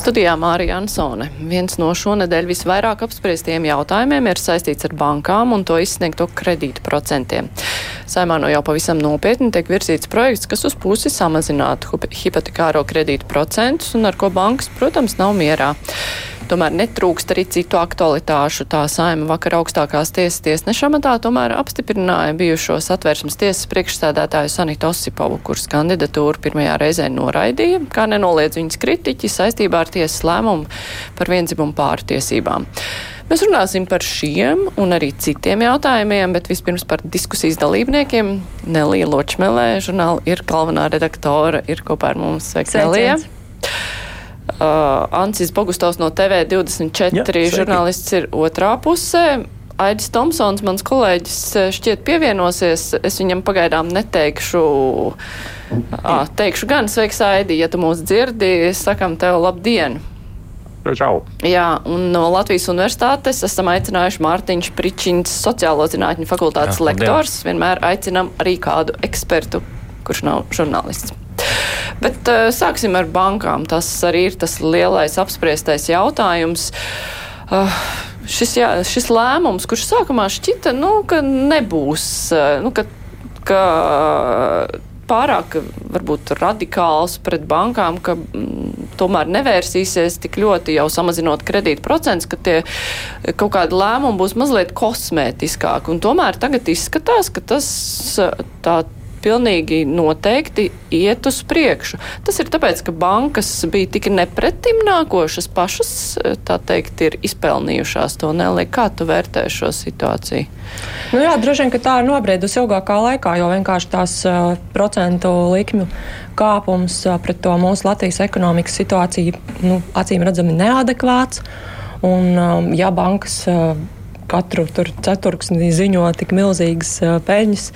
Studijā Mārija Ansone. Viens no šonadēļ visvairāk apspriestiem jautājumiem ir saistīts ar bankām un to izsniegto kredītu procentiem. Saimā no jau pavisam nopietni tiek virzīts projekts, kas uz pusi samazinātu hipotekāro kredītu procentus un ar ko bankas, protams, nav mierā. Tomēr netrūkst arī citu aktualitāšu. Tā saima vakar augstākās tiesas tiesneša amatā tomēr apstiprināja bijušo satversmes tiesas priekšsēdētāju Sanitu Osipovu, kuras kandidatūru pirmajā reizē noraidīja, kā nenoliedz viņas kritiķi saistībā ar tiesas lēmumu par vienzimumu pārtiesībām. Mēs runāsim par šiem un arī citiem jautājumiem, bet vispirms par diskusijas dalībniekiem. Nelija Ločmelē, žurnāla ir galvenā redaktore, ir kopā ar mums. Sveiks, Nelija! Uh, Ancis Bogustovs no TV24 Jā, žurnālists ir otrā pusē. Aidis Tomsons, mans kolēģis, šķiet pievienosies. Es viņam pagaidām neteikšu. À, teikšu gan, sveiks, Aidi, ja tu mūs dzirdi, sakam tev labdien! Čau. Jā, un no Latvijas universitātes esam aicinājuši Mārtiņš Pričins, sociālo zinātņu fakultātes Jā, lektors. Vienmēr aicinam arī kādu ekspertu, kurš nav žurnālists. Bet uh, sāksim ar bankām. Tas arī ir tas lielais apspriestais jautājums. Uh, šis, jā, šis lēmums, kurš sākumā šķita, nu, ka nebūs, uh, nu, ka, ka pārāk varbūt radikāls pret bankām, ka mm, tomēr nevērsīsies tik ļoti jau samazinot kredītu procentus, ka tie kaut kādi lēmumi būs mazliet kosmētiskāki. Un tomēr tagad izskatās, ka tas tā pilnīgi noteikti iet uz priekšu. Tas ir tāpēc, ka bankas bija tik nepretim nākošas pašas, tā teikt, ir izpelnījušās to nelī. Kā tu vērtē šo situāciju? Nu jā, droši vien, ka tā ir nobriedusi ilgākā laikā, jo vienkārši tās uh, procentu likmju kāpums uh, pret to mūsu Latvijas ekonomikas situāciju, nu, acīm redzami neadekvāts. Un, um, ja bankas uh, katru ceturksni ziņo tik milzīgas peļņas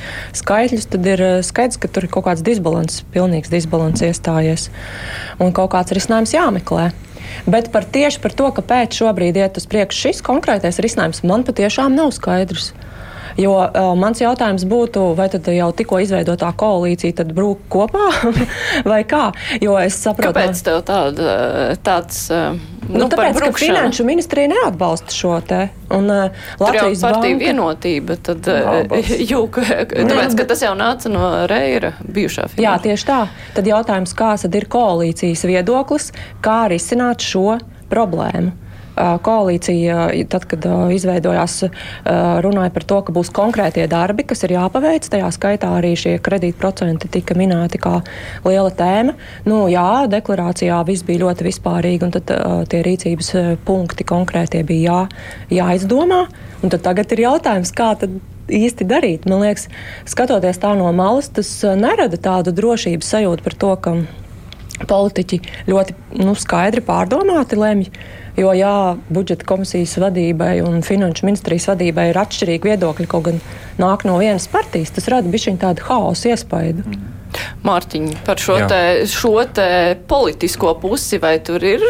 skaitļus, tad ir skaidrs, ka tur ir kaut kāds disbalans, pilnīgs disbalans iestājies un kaut kāds risinājums jāmeklē. Bet par tieši par to, kāpēc šobrīd iet uz priekšu šis konkrētais risinājums, man patiešām nav skaidrs. Jo uh, mans jautājums būtu, vai tad jau tikko izveidotā koalīcija tad brūk kopā vai kā? Jo es saprotu, kāpēc tev tāda, tāds. Uh, nu, nu, tāpēc, ka Finanšu ministrija neatbalsta šo te. Un uh, Latvijas partija vienotība, tad uh, jūk, tāpēc, ka tas jau nāca no Reira bijušā finanšu. Jā, tieši tā. Tad jautājums, kāds tad ir koalīcijas viedoklis, kā risināt šo problēmu? Koalīcija, tad, kad izveidojās, runāja par to, ka būs konkrētie darbi, kas ir jāpaveic. Tajā skaitā arī šie kredītprocenti tika minēti kā liela tēma. Nu, jā, deklarācijā viss bija ļoti vispārīgi, un tad tie rīcības punkti konkrētie bija jā, jāizdomā. Tagad ir jautājums, kā tad īsti darīt. Man liekas, skatoties tā no malas, tas nerada tādu drošības sajūtu par to, ka politiķi ļoti nu, skaidri pārdomāti lemj. Jo, jā, budžeta komisijas vadībai un finanšu ministrijas vadībai ir atšķirīgi viedokļi, kaut gan nāk no vienas partijas, tas rada bišķiņu tādu haosu iespaidu. Mm. Mārtiņ, par šo, te, šo te politisko pusi, vai tur ir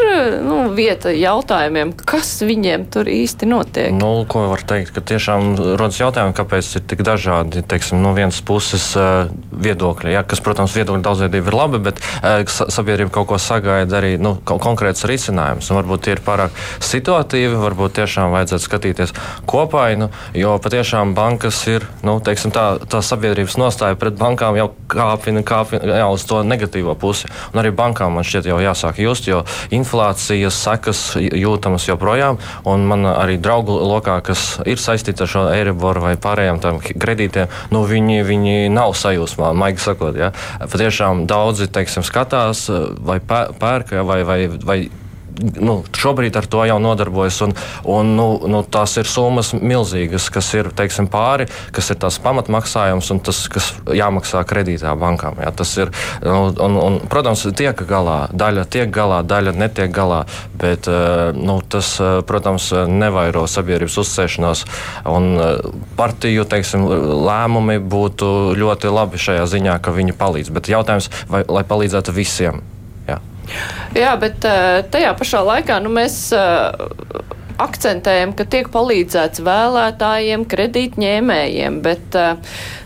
nu, vieta jautājumiem, kas viņiem tur īsti notiek? Nu, ko var teikt, ka tiešām rodas jautājumi, kāpēc ir tik dažādi, teiksim, no vienas puses uh, viedokļi, ja, kas, protams, viedokļu daudzveidība ir labi, bet uh, sabiedrība kaut ko sagaida arī nu, konkrēts risinājums, un varbūt tie ir pārāk situatīvi, varbūt tiešām vajadzētu skatīties kopā, nu, jo patiešām bankas ir, nu, teiksim, tā, tā sabiedrības nostāja pret bankām jau kāpina kāpj jā, uz to negatīvo pusi. Un arī bankām man šķiet jau jāsāk just, jo inflācijas sekas jūtamas joprojām. Un man arī draugu lokā, kas ir saistīts ar šo Eiriboru vai pārējiem kredītiem, nu viņi, viņi nav sajūsmā, maigi sakot. Ja. Patiešām daudzi teiksim, skatās vai pērk vai, vai, vai nu, šobrīd ar to jau nodarbojas. Un, un, nu, nu, tās ir summas milzīgas, kas ir teiksim, pāri, kas ir tās pamatmaksājums un tas, kas jāmaksā kredītā bankām. Jā, ir, nu, un, un, protams, tiek galā, daļa tiek galā, daļa netiek galā, bet eh, nu, tas, eh, protams, nevairo sabiedrības uzsēšanās. Un eh, partiju teiksim, lēmumi būtu ļoti labi šajā ziņā, ka viņi palīdz. Bet jautājums, vai, lai palīdzētu visiem? Jā, bet tajā pašā laikā nu, mēs akcentējam, ka tiek palīdzēts vēlētājiem, kredītņēmējiem, bet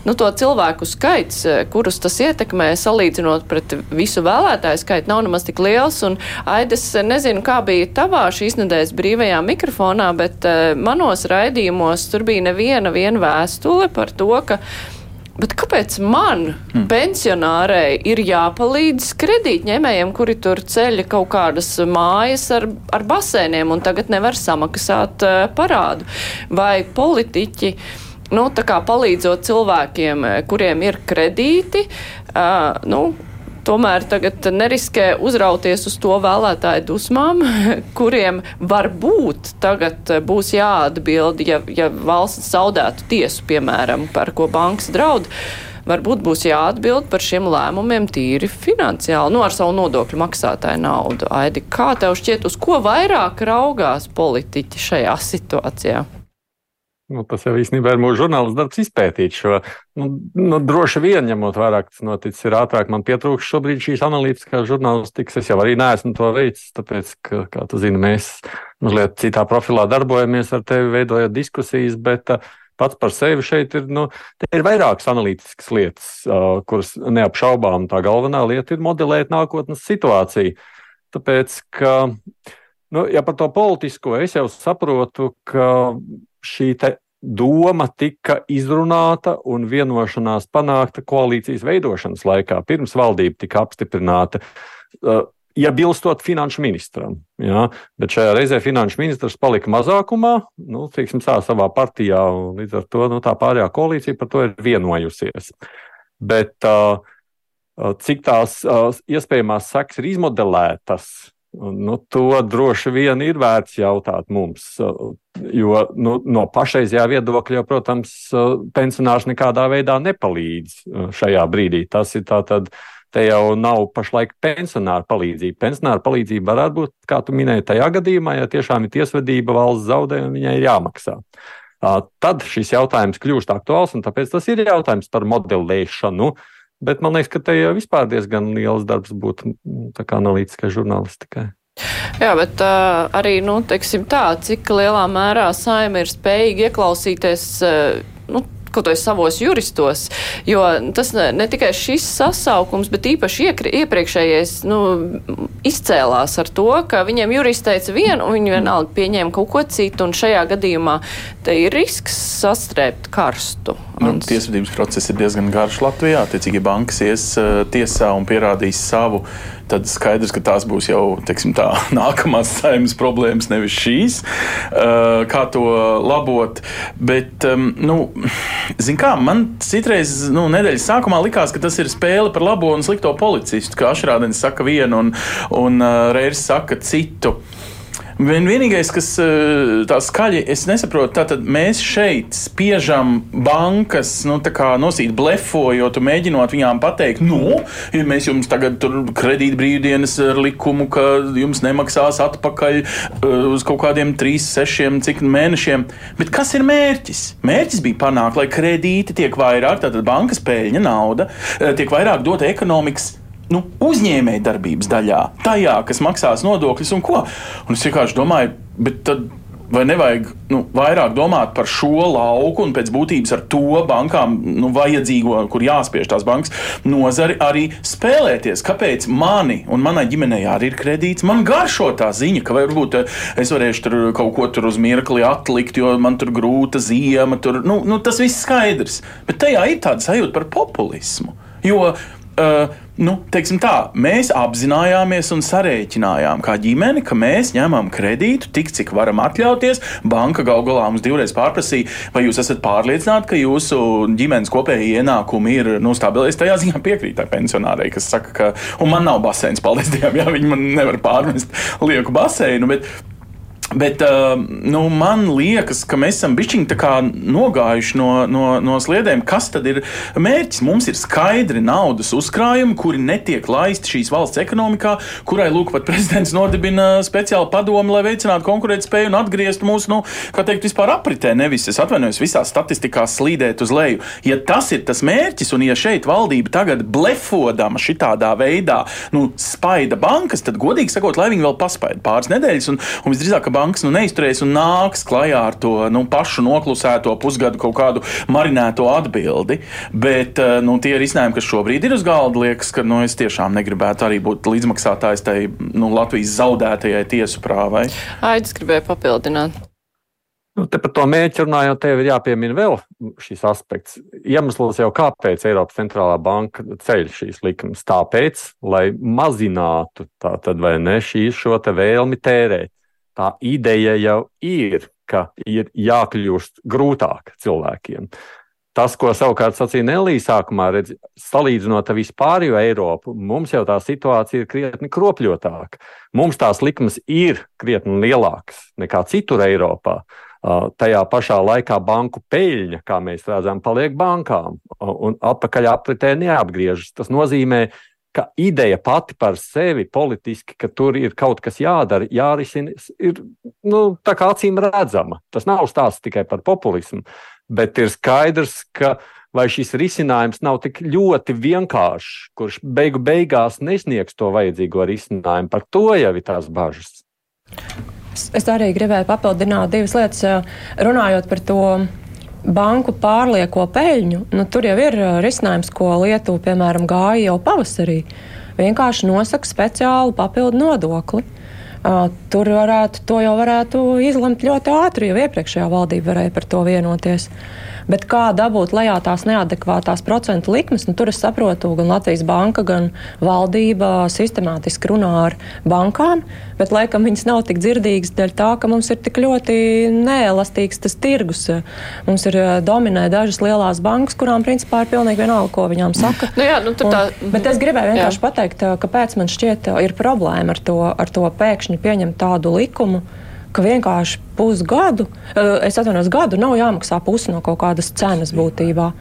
nu, to cilvēku skaits, kurus tas ietekmē, salīdzinot pret visu vēlētāju skaitu, nav nemaz tik liels. Un, Aidas, nezinu, kā bija tavā šīs nedēļas brīvajā mikrofonā, bet manos raidījumos tur bija neviena viena vēstule par to, ka Bet kāpēc man, hmm. pensionārei, ir jāpalīdz kredītņēmējiem, kuri tur ceļ kaut kādas mājas ar, ar basēniem un tagad nevar samaksāt uh, parādu? Vai politiķi, nu, tā kā palīdzot cilvēkiem, kuriem ir kredīti, uh, nu, tomēr tagad neriskē uzrauties uz to vēlētāju dusmām, kuriem varbūt tagad būs jāatbild, ja, ja valsts zaudētu tiesu, piemēram, par ko bankas draud. Varbūt būs jāatbild par šiem lēmumiem tīri finansiāli, nu ar savu nodokļu maksātāju naudu. Aidi, kā tev šķiet, uz ko vairāk raugās politiķi šajā situācijā? Nu, tas jau īstenībā ir mūsu žurnālists darbs izpētīt šo. Nu, nu, droši vien, ņemot vērā, ka tas noticis ir ātrāk, man pietrūkst šobrīd šīs analītiskās žurnālistikas. Es jau arī neesmu to veicis, tāpēc, ka, kā tu zini, mēs mazliet citā profilā darbojamies ar tevi, veidojot diskusijas, bet uh, pats par sevi šeit ir, nu, ir vairākas analītiskas lietas, uh, kuras neapšaubām tā galvenā lieta ir modelēt nākotnes situāciju. Tāpēc, ka, nu, ja par to politisko es jau saprotu, ka šī doma tika izrunāta un vienošanās panākta koalīcijas veidošanas laikā, pirms valdība tika apstiprināta. Uh, iebilstot finanšu ministram. Jā, bet šajā reizē finanšu ministrs palika mazākumā, nu, teiksim, tā, savā partijā, un līdz ar to nu, tā pārējā koalīcija par to ir vienojusies. Bet uh cik tās uh, iespējamās sekas ir izmodelētas, Nu, to droši vien ir vērts jautāt mums. Jo nu, no pašreizējā viedokļa, protams, pensionārs nekādā veidā nepalīdz šajā brīdī. Tas ir tātad. Te jau nav pašlaik pensionāra palīdzība. Pensionāra palīdzība varētu būt, kā tu minēji, tajā gadījumā, ja tiešām ir tiesvedība, valsts zaudē un viņai ir jāmaksā. Tad šis jautājums kļūst aktuāls, un tāpēc tas ir jautājums par modelēšanu. Uh, Bet man liekas, ka te jau vispār diezgan liels darbs būtu mm, analītiskai žurnālistikai. Jā, bet uh, arī, nu, tā, cik lielā mērā saima ir spējīga ieklausīties, uh, nu, kaut vai savos juristos, jo tas ne, ne tikai šis sasaukums, bet īpaši iekri, iepriekšējais nu, izcēlās ar to, ka viņiem jurists teica vienu, un viņi vienalga pieņēma kaut ko citu, un šajā gadījumā te ir risks sastrēpt karstu. Nu, tiesvedības process ir diezgan garš Latvijā. Attiecīgi, bankas ies uh, tiesā un pierādīs savu tad skaidrs, ka tās būs jau teiksim, tā, nākamās saimnes problēmas, nevis šīs. Uh, kā to labot? Bet, nu, kā, man citreiz nu, nedēļas sākumā likās, ka tas ir spēle par labo un slikto policistu. Kā Ašrādens saka vienu un, un uh, Reirs saka citu. Vien, vienīgais, kas eh, tā skaļi, es nesaprotu, tātad mēs šeit spiežam bankas, nu, nosīt blefojot, mēģinot viņām pateikt, nu, ja mēs jums tagad kredīt brīvdienas ar likumu, ka jums nemaksās atpakaļ uh, uz kaut kādiem 3, 6, cik mēnešiem. Bet kas ir mērķis? Mērķis bija panākt, lai kredīti tiek vairāk, tātad bankas peļņa, nauda, eh, tiek vairāk dota ekonomikas nu, uzņēmēja darbības daļā, tajā, kas maksās nodokļus un ko. Un es vienkārši domāju, bet tad. Vai nevajag nu, vairāk domāt par šo lauku un pēc būtības ar to bankām nu, vajadzīgo, kur jāspiež tās bankas, nozari arī spēlēties? Kāpēc mani un manai ģimenei arī ir kredīts? Man garšo tā ziņa, ka varbūt eh, es varēšu tur kaut ko tur uz mirkli atlikt, jo man tur grūta ziema. Tur, nu, nu, tas viss skaidrs. Bet tajā ir tāda sajūta par populismu. Jo uh, nu, tā, mēs apzinājāmies un sarēķinājām, kā ģimene, ka mēs ņemam kredītu tik, cik varam atļauties. Banka gal galā mums divreiz pārprasīja, vai jūs esat pārliecināti, ka jūsu ģimenes kopējie ienākumi ir nu, stabili. Es tajā ziņā piekrītu pensionārei, kas saka, ka, man nav baseins, paldies Dievam, ja viņi man nevar pārmest lieku baseinu. Bet, Bet uh, nu, man liekas, ka mēs esam bišķiņi nogājuši no, no, no sliedēm. Kas tad ir mērķis? Mums ir skaidri naudas uzkrājumi, kuri netiek laisti šīs valsts ekonomikā, kurai lūk, pat prezidents nodibina speciālu padomu, lai veicinātu konkurētspēju un atgrieztu mūsu, nu, kā teikt, vispār apritē. Nevis es atvainojos, visā statistikā slīdēt uz leju. Ja tas ir tas mērķis, un ja šeit valdība tagad blefodama šitādā veidā, nu, spaida bankas, tad godīgi sakot, lai viņi vēl paspaida pāris nedēļas, un, un visdrīzāk, ka bankas nu, neizturēs un nāks klajā ar to nu, pašu noklusēto pusgadu kaut kādu marinēto atbildi. Bet nu, tie risinājumi, kas šobrīd ir uz galda, liekas, ka nu, es tiešām negribētu arī būt līdzmaksātājs tai nu, Latvijas zaudētajai tiesu prāvai. Aidis gribēja papildināt. Nu, te par to mērķi runājot, tev ir jāpiemina vēl šis aspekts. Iemesls jau kāpēc Eiropas centrālā banka ceļ šīs likumus. Tāpēc, lai mazinātu tātad, ne, šī, šo vēlmi tērēt. Tā ideja jau ir, ka ir jākļūst grūtāk cilvēkiem. Tas, ko savukārt sacīja Nelija sākumā, redz, salīdzinot ar vispārējo Eiropu, mums jau tā situācija ir krietni kropļotāka. Mums tās likmes ir krietni lielākas nekā citur Eiropā. Tajā pašā laikā banku peļņa, kā mēs redzam, paliek bankām un atpakaļ apritē neapgriežas. Tas nozīmē, ka ideja pati par sevi politiski, ka tur ir kaut kas jādara, jārisina, ir nu, acīm redzama. Tas nav stāsts tikai par populismu bet ir skaidrs, ka vai šis risinājums nav tik ļoti vienkāršs, kurš beigu beigās nesniegs to vajadzīgo risinājumu. Par to jau ir tās bažas. Es arī gribēju papildināt divas lietas, runājot par to banku pārlieko peļņu. Nu, tur jau ir risinājums, ko Lietuva, piemēram, gāja jau pavasarī. Vienkārši nosaka speciālu papildu nodokli. Uh, tur varētu, to jau varētu izlemt ļoti ātri, jo iepriekšējā valdība varēja par to vienoties. Uh, Bet kā dabūt lejā tās neadekvātās procentu likmes, nu, tur es saprotu, gan Latvijas banka, gan valdība sistemātiski runā ar bankām, bet laikam viņas nav tik dzirdīgas dēļ tā, ka mums ir tik ļoti neelastīgs tas tirgus. Mums ir eh, dominē dažas lielās bankas, kurām principā ir pilnīgi vienalga, ko viņām saka. nu, jā, nu, tā... Un, bet es gribēju vienkārši jā. pateikt, eh, kāpēc man šķiet eh, ir problēma ar to, ar to pēkšņi pieņemt tādu likumu ka vienkārši pusgadu, eh, es atvainojos, gadu nav jāmaksā pusi no kaut kādas cenas būtībā.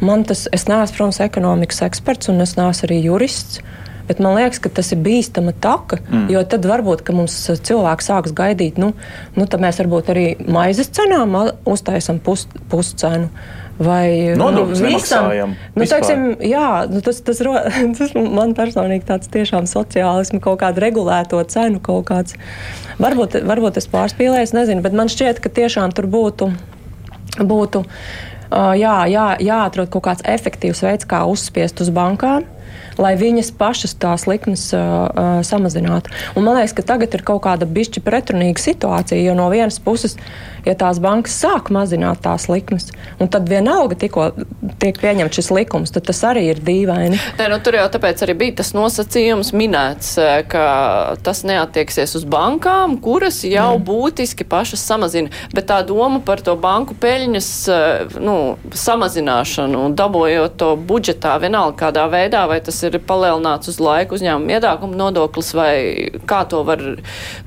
Man tas, es neesmu, protams, ekonomikas eksperts un es neesmu arī jurists. Bet man liekas, ka tas ir bīstama taka, mm. jo tad varbūt mums cilvēki sāks gaidīt, nu, nu tad mēs varbūt arī maizes cenām uztaisam pus, puscenu. Vai nu, visam? Nu, teiksim, jā, nu, tas, tas, tas man personīgi tāds tiešām sociālismu kaut kādu regulēto cenu kaut kāds. Varbūt, varbūt es pārspīlēju, nezinu, bet man šķiet, ka tiešām tur būtu. būtu jā, jā, jāatrod kaut kāds efektīvs veids, kā uzspiest uz bankām lai viņas pašas tās likmes uh, samazinātu. Un man liekas, ka tagad ir kaut kāda bišķi pretrunīga situācija, jo no vienas puses, ja tās bankas sāk mazināt tās likmes, un tad vienalga tikko tiek pieņemts šis likums, tad tas arī ir dīvaini. Nē, nu, tur jau tāpēc arī bija tas nosacījums minēts, ka tas neatieksies uz bankām, kuras jau mm. būtiski pašas samazina. Bet tā doma par to banku peļņas nu, samazināšanu, dabojot to budžetā vienalga kādā veidā, vai tas ir palielināts uz laiku uzņēmuma iedākuma nodoklis vai kā to var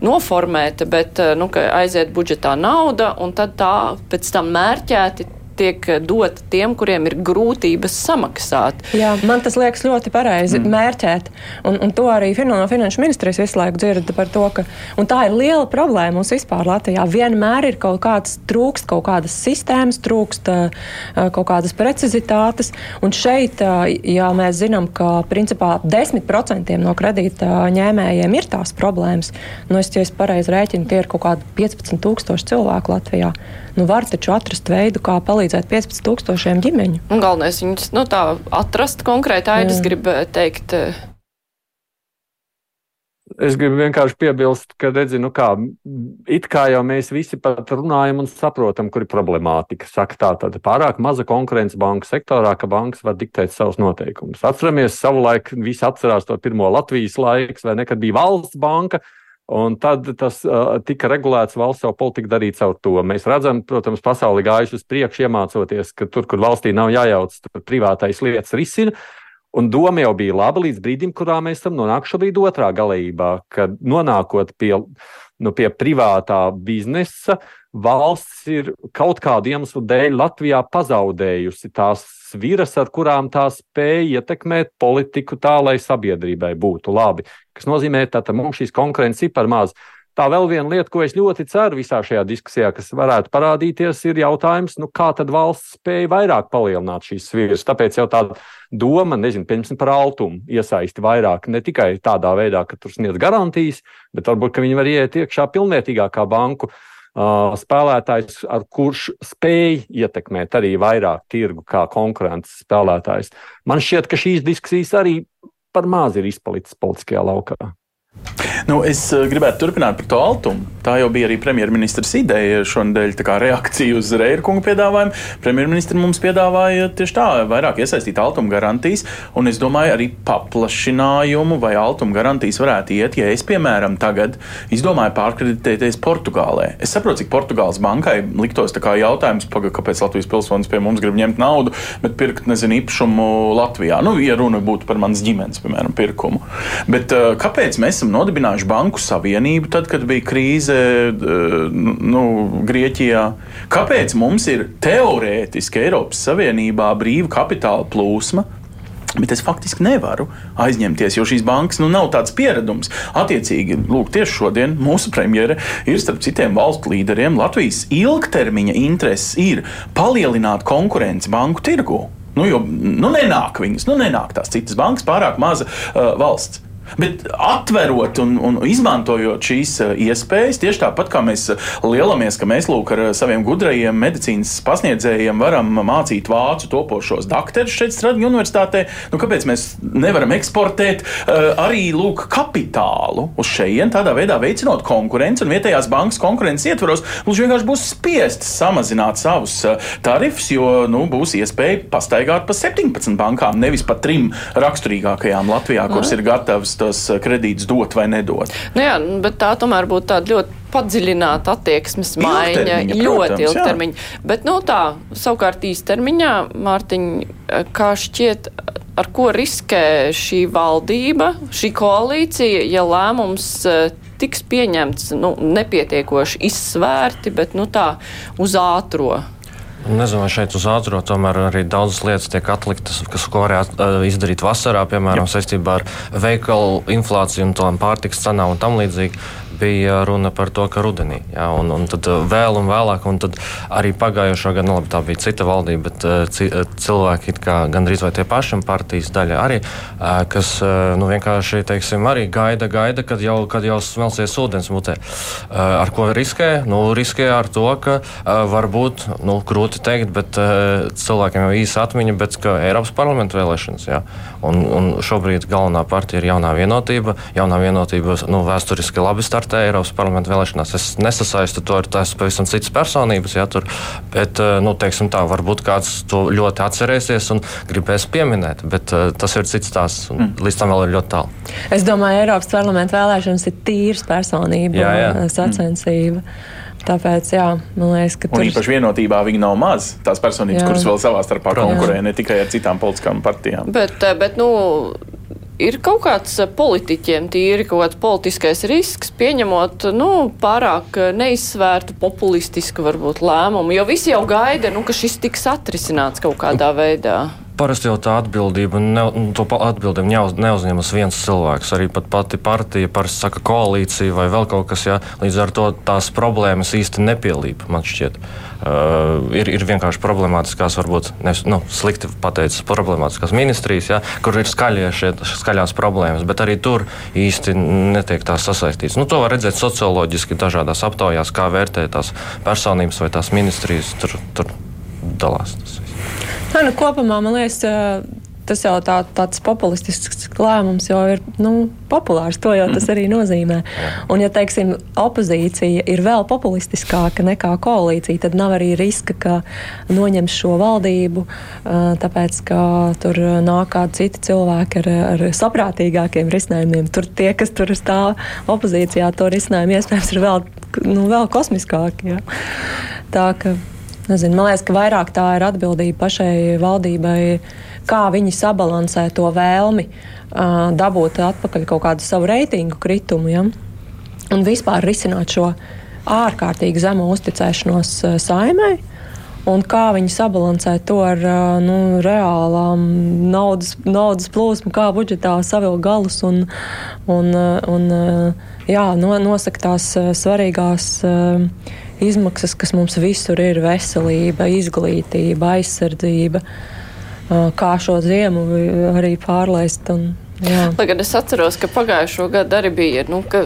noformēt, bet nu, aiziet budžetā nauda un tad tā pēc tam mērķēti tiek dota tiem, kuriem ir grūtības samaksāt. Jā, man tas liekas ļoti pareizi mm. mērķēt. Un, un to arī no Finanšu ministrijas visu laiku dzirdu par to, ka tā ir liela problēma mums vispār Latvijā. Vienmēr ir kaut kāds trūkst, kaut kādas sistēmas, trūkst kaut kādas precizitātes. Un šeit, ja mēs zinām, ka principā 10% no kredīta ņēmējiem ir tās problēmas, nu es, ja es pareizi rēķinu, tie ir kaut kādi 15,000 cilvēku Latvijā. Nu, var taču atrast veidu, kā palīdzēt 15,000 ģimeņu. Un galvenais viņus nu, tā atrast konkrēti, Aidis grib eh, teikt. Eh, es gribu vienkārši piebilst, ka, redzi, nu kā, it kā jau mēs visi pat runājam un saprotam, kur ir problemātika. Saka tā, tad pārāk maza konkurence banku sektorā, ka bankas var diktēt savus noteikumus. Atceramies, savulaik visi atcerās to pirmo Latvijas laiks, vai nekad bija valsts banka, Un tad tas uh, tika regulēts, valsts savu politiku darīt caur to. Mēs redzam, protams, pasauli gājuši uz priekšu, iemācoties, ka tur, kur valstī nav jājauc, tur privātais lietas risina. Un doma jau bija laba līdz brīdim, kurā mēs esam nonākuši šobrīd otrā galībā, kad nonākot pie, nu, pie privātā biznesa, valsts ir kaut kādu iemeslu dēļ Latvijā pazaudējusi tās sviras, ar kurām tā spēja ietekmēt politiku tā, lai sabiedrībai būtu labi. Tas nozīmē, ka mums šīs konkurences ir par maz. Tā vēl viena lieta, ko es ļoti ceru visā šajā diskusijā, kas varētu parādīties, ir jautājums, nu, kā tad valsts spēja vairāk palielināt šīs sviras. Tāpēc jau tāda doma, nezinu, piemēram, par altumu iesaisti vairāk, ne tikai tādā veidā, ka tur sniedz garantijas, bet varbūt viņi var iet iekšā pilnvērtīgākā banku uh, spēlētājs, ar kurš spēj ietekmēt arī vairāk tirgu kā konkurences spēlētājs. Man šķiet, ka šīs diskusijas arī par maz ir izpalicis politiskajā laukā. Nu, es eh, gribētu turpināt par to altumu. Tā jau bija arī premjerministrs ideja šonadēļ, kā reakcija uz Reira kunga piedāvājumu. Premjerministrs mums piedāvāja tieši tā, vairāk iesaistīt altuma garantijas, un es domāju, arī paplašinājumu vai altuma garantijas varētu iet, ja es, piemēram, tagad izdomāju pārkreditēties Portugālē. Es saprotu, cik Portugāles bankai liktos jautājums, paga, kāpēc Latvijas pilsonis pie mums grib ņemt naudu, bet pirkt, nezinu, īpašumu Latvijā. Nu, ja runa būtu par manas ģimenes, piemēram, pirkumu. Bet uh, kāpēc mēs esam nodibinājuši banku savienību, tad, kad bija krīze nu, Grieķijā. Kāpēc mums ir teorētiski Eiropas Savienībā brīva kapitāla plūsma? Bet es faktiski nevaru aizņemties, jo šīs bankas nu, nav tāds pieredums. Attiecīgi, lūk, tieši šodien mūsu premjere ir starp citiem valstu līderiem. Latvijas ilgtermiņa intereses ir palielināt konkurenci banku tirgu. Nu, jo nu, nenāk viņas, nu, nenāk tās citas bankas, pārāk maza uh, valsts. Bet atverot un, un izmantojot šīs eh, iespējas, tieši tāpat kā mēs eh, lielamies, ka mēs lūk ar eh, saviem gudrajiem medicīnas pasniedzējiem varam mācīt vācu topošos doktorus šeit Stradņu universitātē, nu kāpēc mēs nevaram eksportēt uh, arī lūk kapitālu uz šejien, tādā veidā veicinot konkurenci un vietējās bankas konkurences ietvaros, mums vienkārši būs spiestas samazināt savus tarifus, jo nu, būs iespēja pastaigāt pa 17 bankām, nevis pa trim raksturīgākajām Latvijā, kuras ir gatavas tos eh, kredītus dot vai nedot. Nu jā, bet tā tomēr būtu tāda ļoti padziļināta attieksmes maiņa, Ilgtermiņa, ļoti protams, ilgtermiņa. jā. Bet, nu tā, savukārt īstermiņā, Mārtiņ, kā šķiet, ar ko riskē šī valdība, šī koalīcija, ja lēmums eh, tiks pieņemts, nu, nepietiekoši izsvērti, bet, nu tā, uz ātro. Nezinu, vai šeit uz ātrā tomēr arī daudzas lietas tiek atliktas, kas, ko varētu uh, izdarīt vasarā, piemēram, saistībā ar veikalu inflāciju un pārtikas cenām un tam līdzīgi bija runa par to, ka rudenī, jā, un, un tad vēl un vēlāk, un tad arī pagājušā gada, nu labi, tā bija cita valdība, bet uh, cilvēki gandrīz vai tie paši partijas daļa arī, kas nu, vienkārši, teiksim, arī gaida, gaida, kad jau, kad jau smelsies ūdens mutē. Ar ko riskē? Nu, riskē ar to, ka varbūt, nu, grūti teikt, bet cilvēkiem jau īsa atmiņa, bet ka Eiropas parlamenta vēlēšanas, jā, un, un šobrīd galvenā partija ir jaunā vienotība, jaunā vienotība, nu, vēsturiski labi startē Eiropas parlamenta vēlēšanās. Es nesasaistu to ar tās pavisam citas personības, ja, tur, bet eh, nu, tā, varbūt kāds to ļoti atcerēsies un gribēs pieminēt, bet uh, tas ir cits stāsts. Mm. Līdz tam vēl ir ļoti tālu. Es domāju, Eiropas parlamenta vēlēšanas ir tīras personība jā, jā. Eh, sacensība. Mm. Tāpēc, jā, man liekas, ka. Tur... Un īpaši vienotībā viņi nav maz. Tās personības, jā. kuras vēl savā starpā konkurē, ne tikai ar citām politiskām partijām. Bet, bet nu, ir kaut kāds eh, politiķiem tīri kaut kāds politiskais risks, pieņemot nu, pārāk eh, neizsvērtu, populistisku varbūt lēmumu, jo visi jau gaida, nu, ka šis tiks atrisināts kaut kādā veidā. Parasti jau tā atbildība, ne, to atbildību neuz, neuzņemas viens cilvēks. Arī pat pati partija, parasti saka koalīcija vai vēl kaut kas, jā, līdz ar to tās problēmas īsti nepielīp, man šķiet. Uh, ir, ir vienkārši problemātiskās, varbūt ne, nu, slikti pateicis, problemātiskās ministrijas, jā, kur ir šie, skaļās problēmas, bet arī tur īsti netiek tās sasaistīts. Nu, to var redzēt socioloģiski dažādās aptaujās, kā vērtē tās personības vai tās ministrijas. Tur, tur dalās. Tas. Tā, nu, kopumā man liekas, tas jau tā, tāds populistisks lēmums jau ir nu, populārs. To jau tas arī nozīmē. Un, ja teiksim, opozīcija ir vēl populistiskāka nekā koalīcija, tad nav arī riska, ka noņems šo valdību, tāpēc ka tur nāk kādi citi cilvēki ar, ar saprātīgākiem risinājumiem. Tur tie, kas tur stāv opozīcijā, to risinājumu iespējams ir vēl, nu, vēl kosmiskāki. Ja? Tā ka Nezinu, man liekas, ka vairāk tā ir atbildība pašai valdībai, kā viņi sabalansē to vēlmi uh, dabūt atpakaļ kaut kādu savu reitingu kritumu. Ja? Un vispār risināt šo ārkārtīgi zemu uzticēšanos uh, saimai. un kā viņi sabalansē to ar nu, reālām naudas, naudas plūsmu, kā budžetā savilkt galus un, un, un jā, no, nosakt tās svarīgās izmaksas, kas mums visur ir - veselība, izglītība, aizsardzība, kā šo ziemu arī pārlaist. Un. Lai gan es atceros, ka pagājušo gadu arī bija, nu, ka,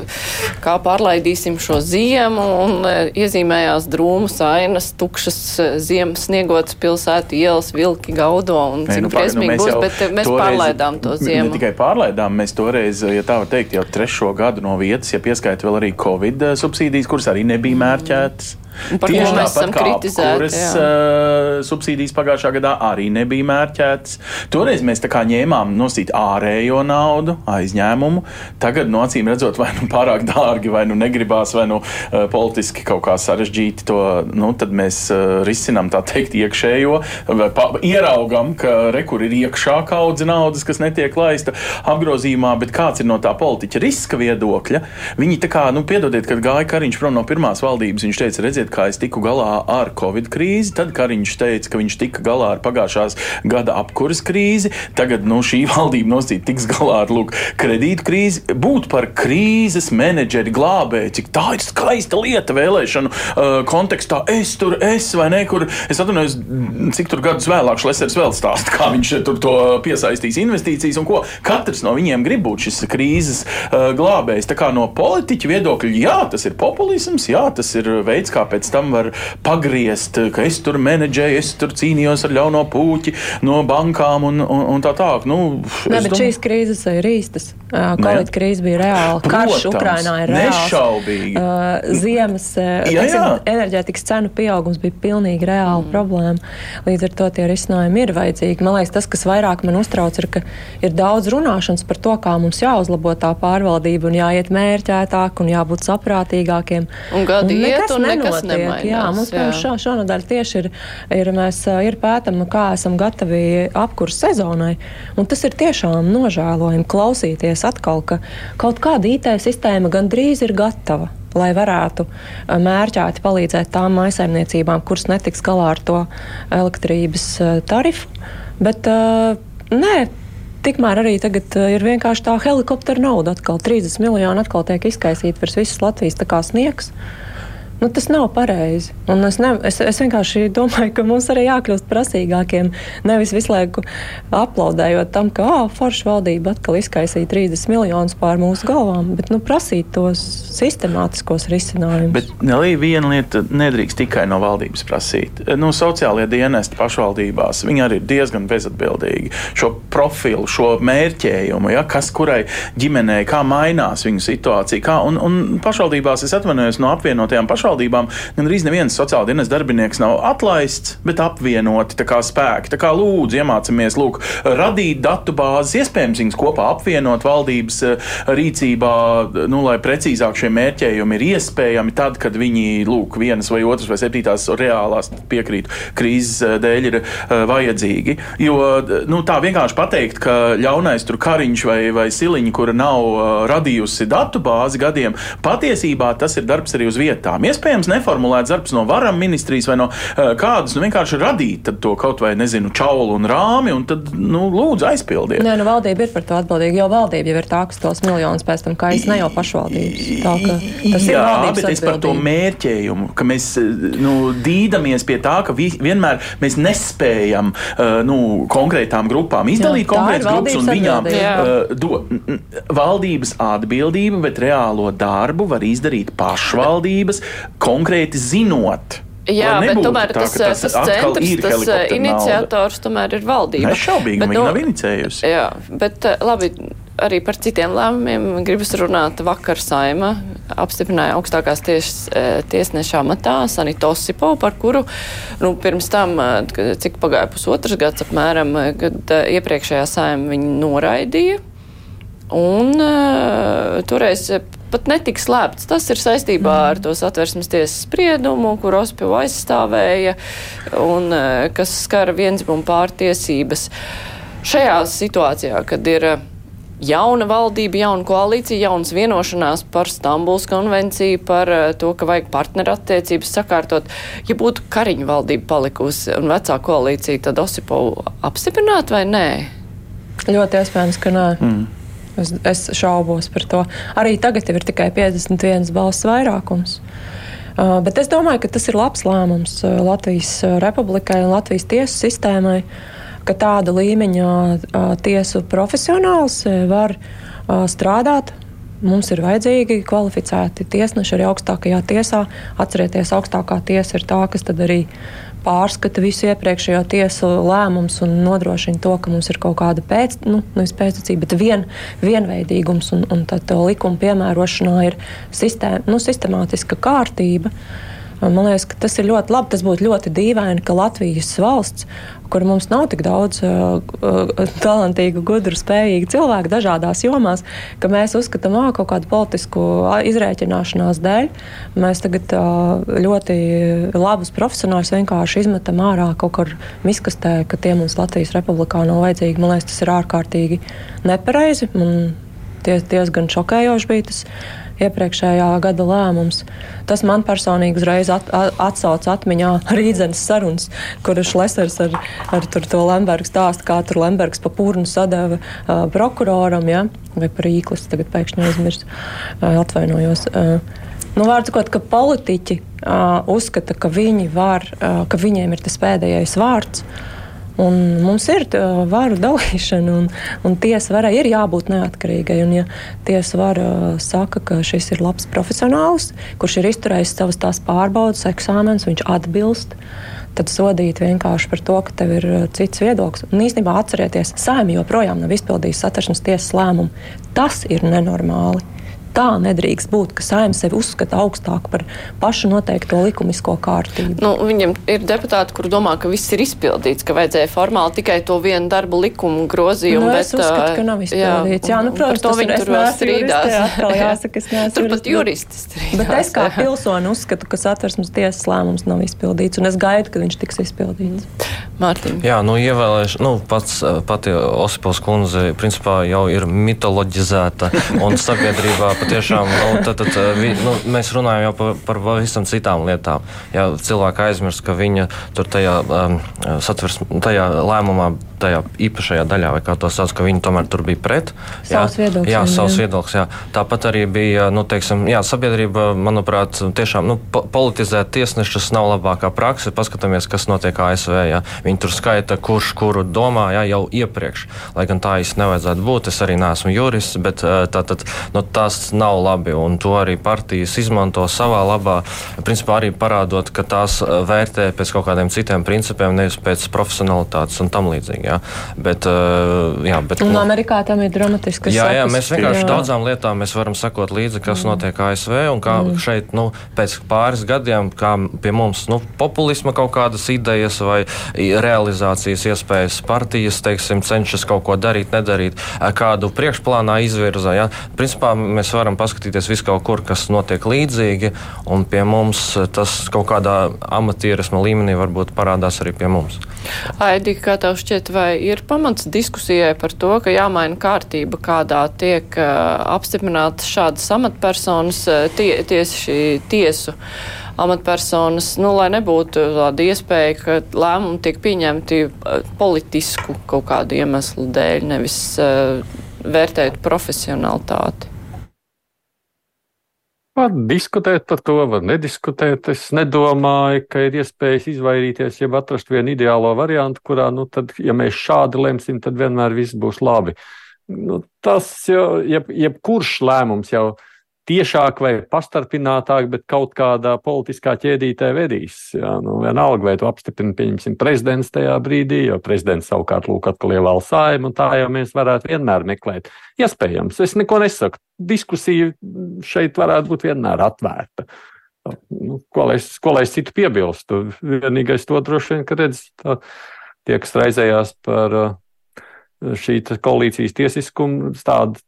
kā pārlaidīsim šo ziemu, un e, iezīmējās drūmas ainas, tukšas e, ziemas sniegotas pilsētu ielas, vilki gaudo, un cik nu, briesmīgi nu, būs, bet e, mēs toreiz, pārlaidām to ziemu. Ne tikai pārlaidām, mēs toreiz, ja tā var teikt, jau trešo gadu no vietas, ja pieskaita vēl arī Covid subsīdijas, kuras arī nebija mērķētas. Par Tieši to mēs esam kritizēti. Kuras uh, subsīdijas pagājušā gadā arī nebija mērķētas. Toreiz mēs tā kā ņēmām nosīt ārējo naudu, aizņēmumu. Tagad, no acīm redzot, vai nu pārāk dārgi, vai nu negribās, vai nu uh, politiski kaut kā sarežģīti to, nu, tad mēs uh, risinām tā teikt iekšējo, vai pa, ieraugam, ka rekur ir iekšā kaudze naudas, kas netiek laista apgrozījumā, bet kāds ir no tā politiķa riska viedokļa. Viņi tā kā, nu, piedodiet, kad gāja Kariņš prom no pirmās valdības, viņš teica, redziet, kā es tiku galā ar Covid krīzi. Tad Kariņš teica, ka viņš tika galā ar pagājušās gada apkuras krīzi. Tagad nu, šī valdība nosīt tiks galā ar lūk, kredītu krīzi. Būt par krīzes menedžeri glābēju, cik tā ir skaista lieta vēlēšanu uh, kontekstā. Es tur esmu vai ne, kur es atvainojos, cik tur gadus vēlāk Šlesers vēl stāsta, kā viņš tur to piesaistīs investīcijas un ko. Katrs no viņiem grib būt šis krīzes uh, glābējs. Tā kā no politiķa viedokļa, jā, tas ir populisms, jā, tas ir veids, kā pēc tam var pagriezt, ka es tur menedžēju, es tur cīnījos ar ļauno puķi no bankām un, un, un tā tālāk. Nu, ne, bet dom... šīs krīzes ir īstas. Covid krīze bija reāla. Karš Ukrainā ir reāls. Nešaubīgi. Uh, ziemas jā, jā. enerģētikas cenu pieaugums bija pilnīgi reāla mm. problēma. Līdz ar to tie risinājumi ir vajadzīgi. Man liekas, tas, kas vairāk man uztrauc, ir, ka ir daudz runāšanas par to, kā mums jāuzlabo tā pārvaldība un jāiet mērķētāk un jābūt saprātīgākiem. Un gadi un iet un nekas nemainās. Jā, mums jā. Šo, šonadēļ tieši ir, ir, mēs, ir pētam, kā esam gatavi apkurs sezonai. Un tas ir tiešām nožēlojami klausīties atkal, ka kaut kāda IT sistēma gandrīz ir gatava lai varētu mērķēti palīdzēt tām maisaimniecībām, kuras netiks galā ar to elektrības tarifu. Bet nē, tikmēr arī tagad ir vienkārši tā helikoptera nauda. Atkal 30 miljoni atkal tiek izkaisīta virs visas Latvijas, tā kā sniegs. Nu, tas nav pareizi. Es, ne, es, es vienkārši domāju, ka mums arī jākļūst prasīgākiem. Nevis visu laiku aplaudējot tam, ka oh, forša valdība atkal izkaisīja 30 miljonus pār mūsu galvām, bet nu, prasīt tos sistemātiskos risinājumus. Bet arī viena lieta nedrīkst tikai no valdības prasīt. Nu, sociālie dienesti pašvaldībās arī ir diezgan bezatbildīgi. Šo profilu, šo mērķējumu, ja, kas kurai ģimenei, kā mainās viņu situācija. Kā, un, un pašvaldībās es atvainojos no apvienotajām pašvaldībām pašvaldībām gandrīz neviens sociāla dienas darbinieks nav atlaists, bet apvienoti spēki. Tā kā lūdzu, iemācāmies lūk, radīt datu bāzes, iespējams, viņas kopā apvienot valdības eh, rīcībā, nu, lai precīzāk šie mērķējumi ir iespējami tad, kad viņi lūk, vienas vai otras vai septītās reālās piekrītu krīzes eh, dēļ ir uh, vajadzīgi. Jo nu, tā vienkārši pateikt, ka ļaunais tur kariņš vai, vai siliņa, kura nav radījusi datu bāzi gadiem, patiesībā tas ir darbs arī uz vietām iespējams neformulēts darbs no varam ministrijas vai no uh, kādas, nu vienkārši radīt to kaut vai, nezinu, čaulu un rāmi, un tad, nu, lūdzu, aizpildiet. Nē, nu, valdība ir par to atbildīga, jo valdība jau ir tā, kas tos miljonus pēc tam kaisa, ne jau pašvaldības. Tā, tas Jā, ir bet es par to mērķējumu, ka mēs, nu, dīdamies pie tā, ka vi, vienmēr mēs nespējam, uh, nu, konkrētām grupām izdalīt konkrētas grupas un viņām uh, do, valdības atbildība, bet reālo darbu var izdarīt pašvaldības, konkrēti zinot. Jā, bet tomēr tā, tas, tas, tas centrs, tas eh, iniciators tomēr ir valdība. Nešaubīgi, bet, viņa nu, nav inicējusi. Jā, bet eh, labi, arī par citiem lēmumiem gribas runāt. Vakar saima apstiprināja augstākās ties, eh, tiesneša amatā Sanitu Osipo, par kuru nu, pirms tam, cik pagāja pusotras gads apmēram, kad iepriekšējā saima viņu noraidīja. Un uh, toreiz pat netika slēpts. Tas ir saistībā mm. ar to satversmes tiesas spriedumu, kur Ospiju aizstāvēja un e, kas skara viensmumu pārtiesības. Šajā situācijā, kad ir e, jauna valdība, jauna koalīcija, jaunas vienošanās par Stambuls konvenciju, par uh, to, ka vajag partnerattiecības sakārtot. Ja būtu Kariņu valdība palikusi un vecā koalīcija, tad Osipovu apstiprināt vai nē? Ļoti iespējams, ka nē. Mm. Es, es šaubos par to. Arī tagad ir tikai 51 balss vairākums. Uh, bet es domāju, ka tas ir labs lēmums uh, Latvijas uh, republikai un Latvijas tiesu sistēmai, ka tāda līmeņa uh, tiesu profesionāls uh, var uh, strādāt Mums ir vajadzīgi kvalificēti tiesneši arī augstākajā tiesā. Atcerieties, augstākā tiesa ir tā, kas arī pārskata visu iepriekšējo tiesu lēmumus un nodrošina to, ka mums ir kaut kāda pēc, nu, pēctecība, bet vien, vienveidīgums un, un tad likuma piemērošanā ir sistēma, nu, sistemātiska kārtība. Man liekas, ka tas ir ļoti labi. Tas būtu ļoti dīvaini, ka Latvijas valsts kur mums nav tik daudz uh, uh, talantīgu, gudru, spējīgu cilvēku dažādās jomās, ka mēs uzskatām, ka kaut kādu politisku izrēķināšanās dēļ mēs tagad uh, ļoti labus profesionāļus vienkārši izmetam ārā kaut kur miskastē, ka tie mums Latvijas republikā nav vajadzīgi. Man liekas, tas ir ārkārtīgi nepareizi. Man diezgan šokējoši bija tas iepriekšējā gada lēmums. Tas man personīgi uzreiz at, at, atsauc atmiņā rīdzenes sarunas, kuras Lesers ar, ar to Lembergu stāstu, kā tur Lembergs pa pūrnu sadeva uh, prokuroram, ja? vai par īklis, tagad pēkšņi aizmirsu, uh, atvainojos. Uh, Nu, Vārds sakot, ka politiķi uh, uzskata, ka viņi var, uh, ka viņiem ir tas pēdējais vārds. Uh, Un mums ir varu dalīšana, un, un tiesa varai ir jābūt neatkarīgai. Un, ja tiesa vara saka, ka šis ir labs profesionāls, kurš ir izturējis savas tās pārbaudas, eksāmenes, viņš atbilst, tad sodīt vienkārši par to, ka tev ir cits viedoklis. Un īstenībā atcerieties, saimnieks joprojām nav izpildījis satversmes tiesas lēmumu. Tas ir nenormāli tā nedrīkst būt, ka saimnieks sevi uzskata augstāk par pašu noteikto likumisko kārtību. Nu, viņam ir deputāti, kur domā, ka viss ir izpildīts, ka vajadzēja formāli tikai to vienu darbu likumu grozījumu. Nu, bet, es uzskatu, ka nav izpildīts. Jā, jā nu, protams, to viņi tur vēl strīdās. Jāsaka, es neesmu Turpat juristi strīdās. Bet es kā pilsoni uzskatu, ka satversmes tiesas lēmums nav izpildīts, un es gaidu, ka viņš tiks izpildīts. Mārtiņ. Jā, nu ievēlēšu, nu, pats, pati Osipos kundze, principā jau ir mitoloģizēta un sabiedrībā patiešām nu, tad, tad, eh, vi, nu, mēs runājam jau par, par pavisam citām lietām. Ja cilvēki aizmirst, ka viņa tur tajā, um, satvers, tajā lēmumā, tajā īpašajā daļā, vai kā to sauc, ka viņi tomēr tur bija pret. Jā, savs viedoklis. Jā, savs viedoklis. Jā. Tāpat arī bija, nu, teiksim, jā, sabiedrība, manuprāt, tiešām nu, politizēt tiesnešus nav labākā praksa. Paskatāmies, kas notiek ASV. Jā. Viņi tur skaita, kurš kuru domā jā, jau iepriekš. Lai gan tā īsti nevajadzētu būt. Es arī neesmu jurists, bet tā, tā, nu, tas nav labi. Un to arī partijas izmanto savā labā. Principā arī parādot, ka tās vērtē pēc kaut kādiem citiem principiem, nevis pēc profesionalitātes un tam līdzīgi. Jā. Bet, eh, jā, bet, un nu, Amerikā tam ir dramatiski. Jā, jā, mēs vienkārši jā. daudzām lietām varam sekot līdzi, kas mm. notiek ASV un kā mm. šeit nu, pēc pāris gadiem, kā pie mums nu, populisma kaut kādas idejas vai realizācijas iespējas partijas teiksim, cenšas kaut ko darīt, nedarīt, eh, kādu priekšplānā izvirza. Ja? Principā mēs varam paskatīties visu kaut kur, kas notiek līdzīgi, un pie mums tas kaut kādā amatierisma līmenī varbūt parādās arī pie mums. Aidi, kā tev šķiet, vai ir pamats diskusijai par to, ka jāmaina kārtība, kādā tiek uh, apstiprinātas šādas amatpersonas, tie, tieši tiesu amatpersonas, nu, lai nebūtu tāda iespēja, ka lēmumi tiek pieņemti politisku kaut kādu iemeslu dēļ, nevis uh, vērtēt profesionalitāti. Var diskutēt par to, var nediskutēt. Es nedomāju, ka ir iespējas izvairīties, ja atrast vienu ideālo variantu, kurā, nu, tad, ja mēs šādi lemsim, tad vienmēr viss būs labi. Nu, tas jau, jeb, jebkurš lēmums jau ir tiešāk vai pastarpinātāk, bet kaut kādā politiskā ķēdītē vedīs. Jā, nu, vienalga, vai to apstiprina, pieņemsim, prezidents tajā brīdī, jo prezidents savukārt lūk atkal ievēl saimu, un tā jau mēs varētu vienmēr meklēt. Iespējams, es neko nesaku. Diskusija šeit varētu būt vienmēr atvērta. Nu, ko, lai es, ko lai es citu piebilstu? Vienīgais to droši vien, ka redz, tā, tie, kas raizējās par šī koalīcijas tiesiskumu, tāda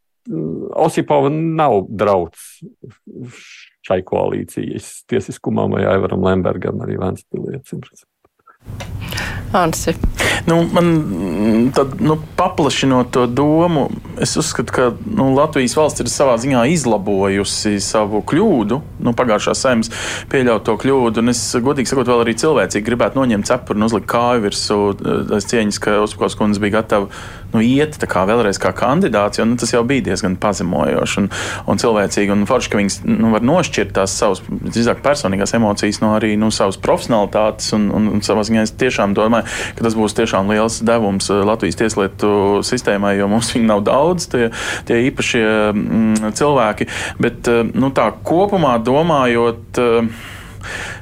Osipova nav drauds šai koalīcijas tiesiskumam vai Aivaram Lembergam, arī Vēnspilietim. Ansi. Nu, man tad, nu, paplašinot to domu, es uzskatu, ka nu, Latvijas valsts ir savā ziņā izlabojusi savu kļūdu, nu, pagājušā saimnes pieļauto kļūdu. Es, godīgi sakot, vēl arī cilvēcīgi gribētu noņemt cepuri un uzlikt kāju virsū. Es cieņas, ka Uzpakaus kundze bija gatava nu, iet kā vēlreiz kā kandidāts, jo nu, tas jau bija diezgan pazemojoši un, un cilvēcīgi. Un forši, ka viņas nu, var nošķirt tās savas, drīzāk personīgās emocijas no arī nu, savas profesionalitātes. Un, un, un savā ziņā es tiešām domāju, ka tas būs tiešām liels devums uh, Latvijas tieslietu sistēmai, jo mums viņi nav daudz, tie, tie īpašie mm, cilvēki. Bet uh, nu, tā kopumā domājot. Uh,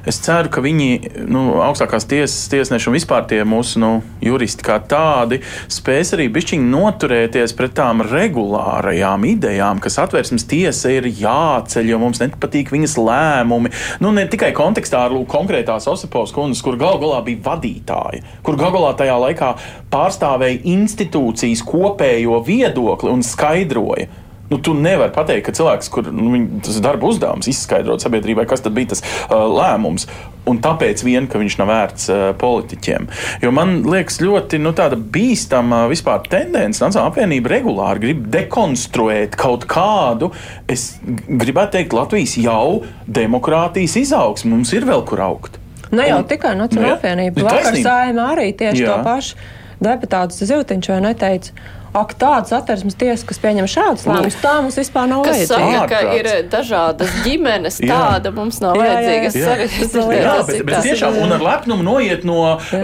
Es ceru, ka viņi, nu, augstākās tiesas tiesneši un vispār tie mūsu nu, juristi kā tādi, spēs arī bišķiņi noturēties pret tām regulārajām idejām, kas atvērsmes tiesa ir jāceļ, jo mums nepatīk viņas lēmumi. Nu, ne tikai kontekstā ar lūk, konkrētās Osipovas kundzes, kur gal galā bija vadītāja, kur gal galā tajā laikā pārstāvēja institūcijas kopējo viedokli un skaidroja. Nu, tu nevari pateikt, ka cilvēks, kur nu, viņ, tas ir darba uzdevums, izskaidrot sabiedrībai, kas bija tas uh, lēmums, un tāpēc vien, ka viņš nav vērts uh, politiķiem. Jo man liekas, ļoti nu, bīstama vispār tendence, Nacionāla apvienība regulāri grib dekonstruēt kaut kādu, es gribētu teikt, Latvijas jau demokrātijas izaugsmu. Mums ir vēl kur augt. Ne jau un, tikai Nacionāla nu, apvienība. Vakar saimā arī tieši jā. to pašu deputāts Ziltiņš vai neteica ak, tādas atversmes tiesas, kas pieņem šādus lēmumus, tā mums vispār nav kas vajadzīga. Saka, ka ir dažādas ģimenes, tāda mums nav vajadzīga. Jā. jā, jā bet, bet tiešām un ar lepnumu noiet no jā.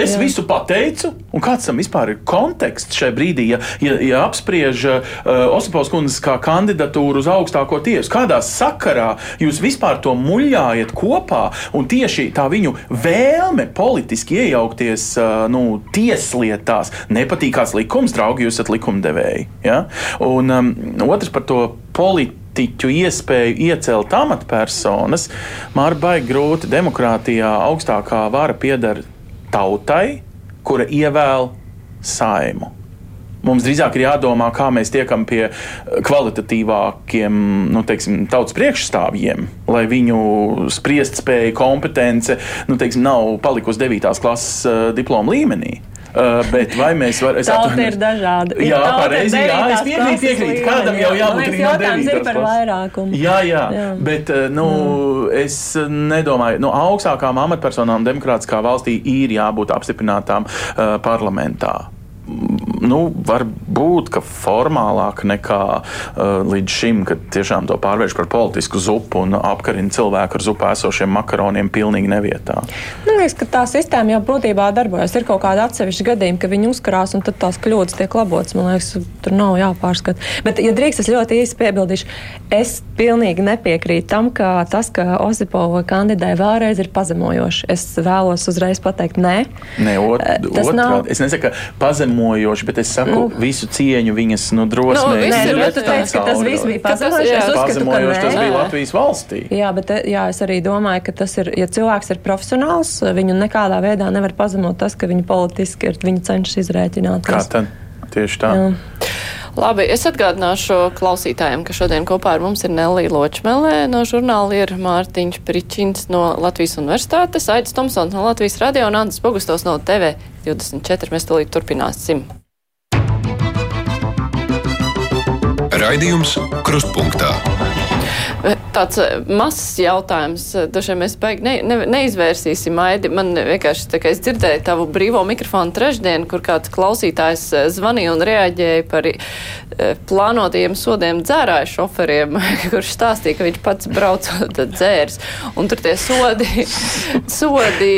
Es jā. visu pateicu, un kāds tam vispār ir konteksts šajā brīdī, ja, ja, ja apspriež uh, Osipovs kundzes kā kandidatūru uz augstāko tiesu. Kādā sakarā jūs vispār to muļājat kopā, un tieši tā viņu vēlme politiski iejaukties uh, nu, tieslietās nepatīkās likums draugi, jūs esat likumdevēji. Ja? Un um, otrs par to politiķu iespēju iecelt amatpersonas, man ir baigi grūti. Demokrātijā augstākā vara pieder tautai, kura ievēl saimu. Mums drīzāk ir jādomā, kā mēs tiekam pie kvalitatīvākiem nu, teiksim, tautas priekšstāvjiem, lai viņu spriestspēja, kompetence nu, teiksim, nav palikusi 9. klases uh, diploma līmenī. Uh, bet vai mēs varam. Tauta ir dažāda. Jā, pareizi. Jā, es piekrītu, piekrītu. Kādam jau jābūt arī no 9. par vairākumu. Jā, jā, jā. Bet, uh, nu, mm. es nedomāju, nu, augstākām amatpersonām demokrātiskā valstī ir jābūt apstiprinātām uh, parlamentā nu, var būt formālāk nekā uh, līdz šim, kad tiešām to pārvērš par politisku zupu un apkarina cilvēku ar zupā esošiem makaroniem pilnīgi nevietā. Man liekas, ka tā sistēma jau būtībā darbojas. Ir kaut kāda atsevišķa gadījuma, ka viņi uzkarās un tad tās kļūdas tiek labotas. Man liekas, tur nav jāpārskata. Bet, ja drīkst, es ļoti īsi piebildīšu. Es pilnīgi nepiekrītu tam, ka tas, ka Osipova kandidē vēlreiz ir pazemojoši. Es vēlos uzreiz pateikt, nē. Nē, ot, otrādi. Nav... Es nesaku, ka pazemojoši bet es saku nu. visu cieņu viņas nu, drosmē. Nu, nē, nu, tu teici, ka tas viss bija pazemojoši. Es uzskatu, ka nē. tas bija Latvijas valstī. Jā, bet jā, es arī domāju, ka tas ir, ja cilvēks ir profesionāls, viņu nekādā veidā nevar pazemot tas, ka viņa politiski ir, viņa cenšas izrēķināt. Kā tad? Tieši tā. Jā. Labi, es atgādināšu klausītājiem, ka šodien kopā ar mums ir Nelija Ločmelē no žurnāla ir Mārtiņš Pričins no Latvijas universitātes, Aidis Tomsons no Latvijas radio un Andris Bogustovs no TV24. Mēs tūlīt turpināsim. Raidījums Krustpunktā. Tāds eh, mazs jautājums, eh, dažiem mēs beig ne, ne, neizvērsīsim, Aidi. Man vienkārši, tā kā es dzirdēju tavu brīvo mikrofonu trešdien, kur kāds klausītājs eh, zvanīja un reaģēja par plānotajiem sodiem dzērāju šoferiem, kurš stāstīja, ka viņš pats braucot dzērs. Un tur tie sodi, sodi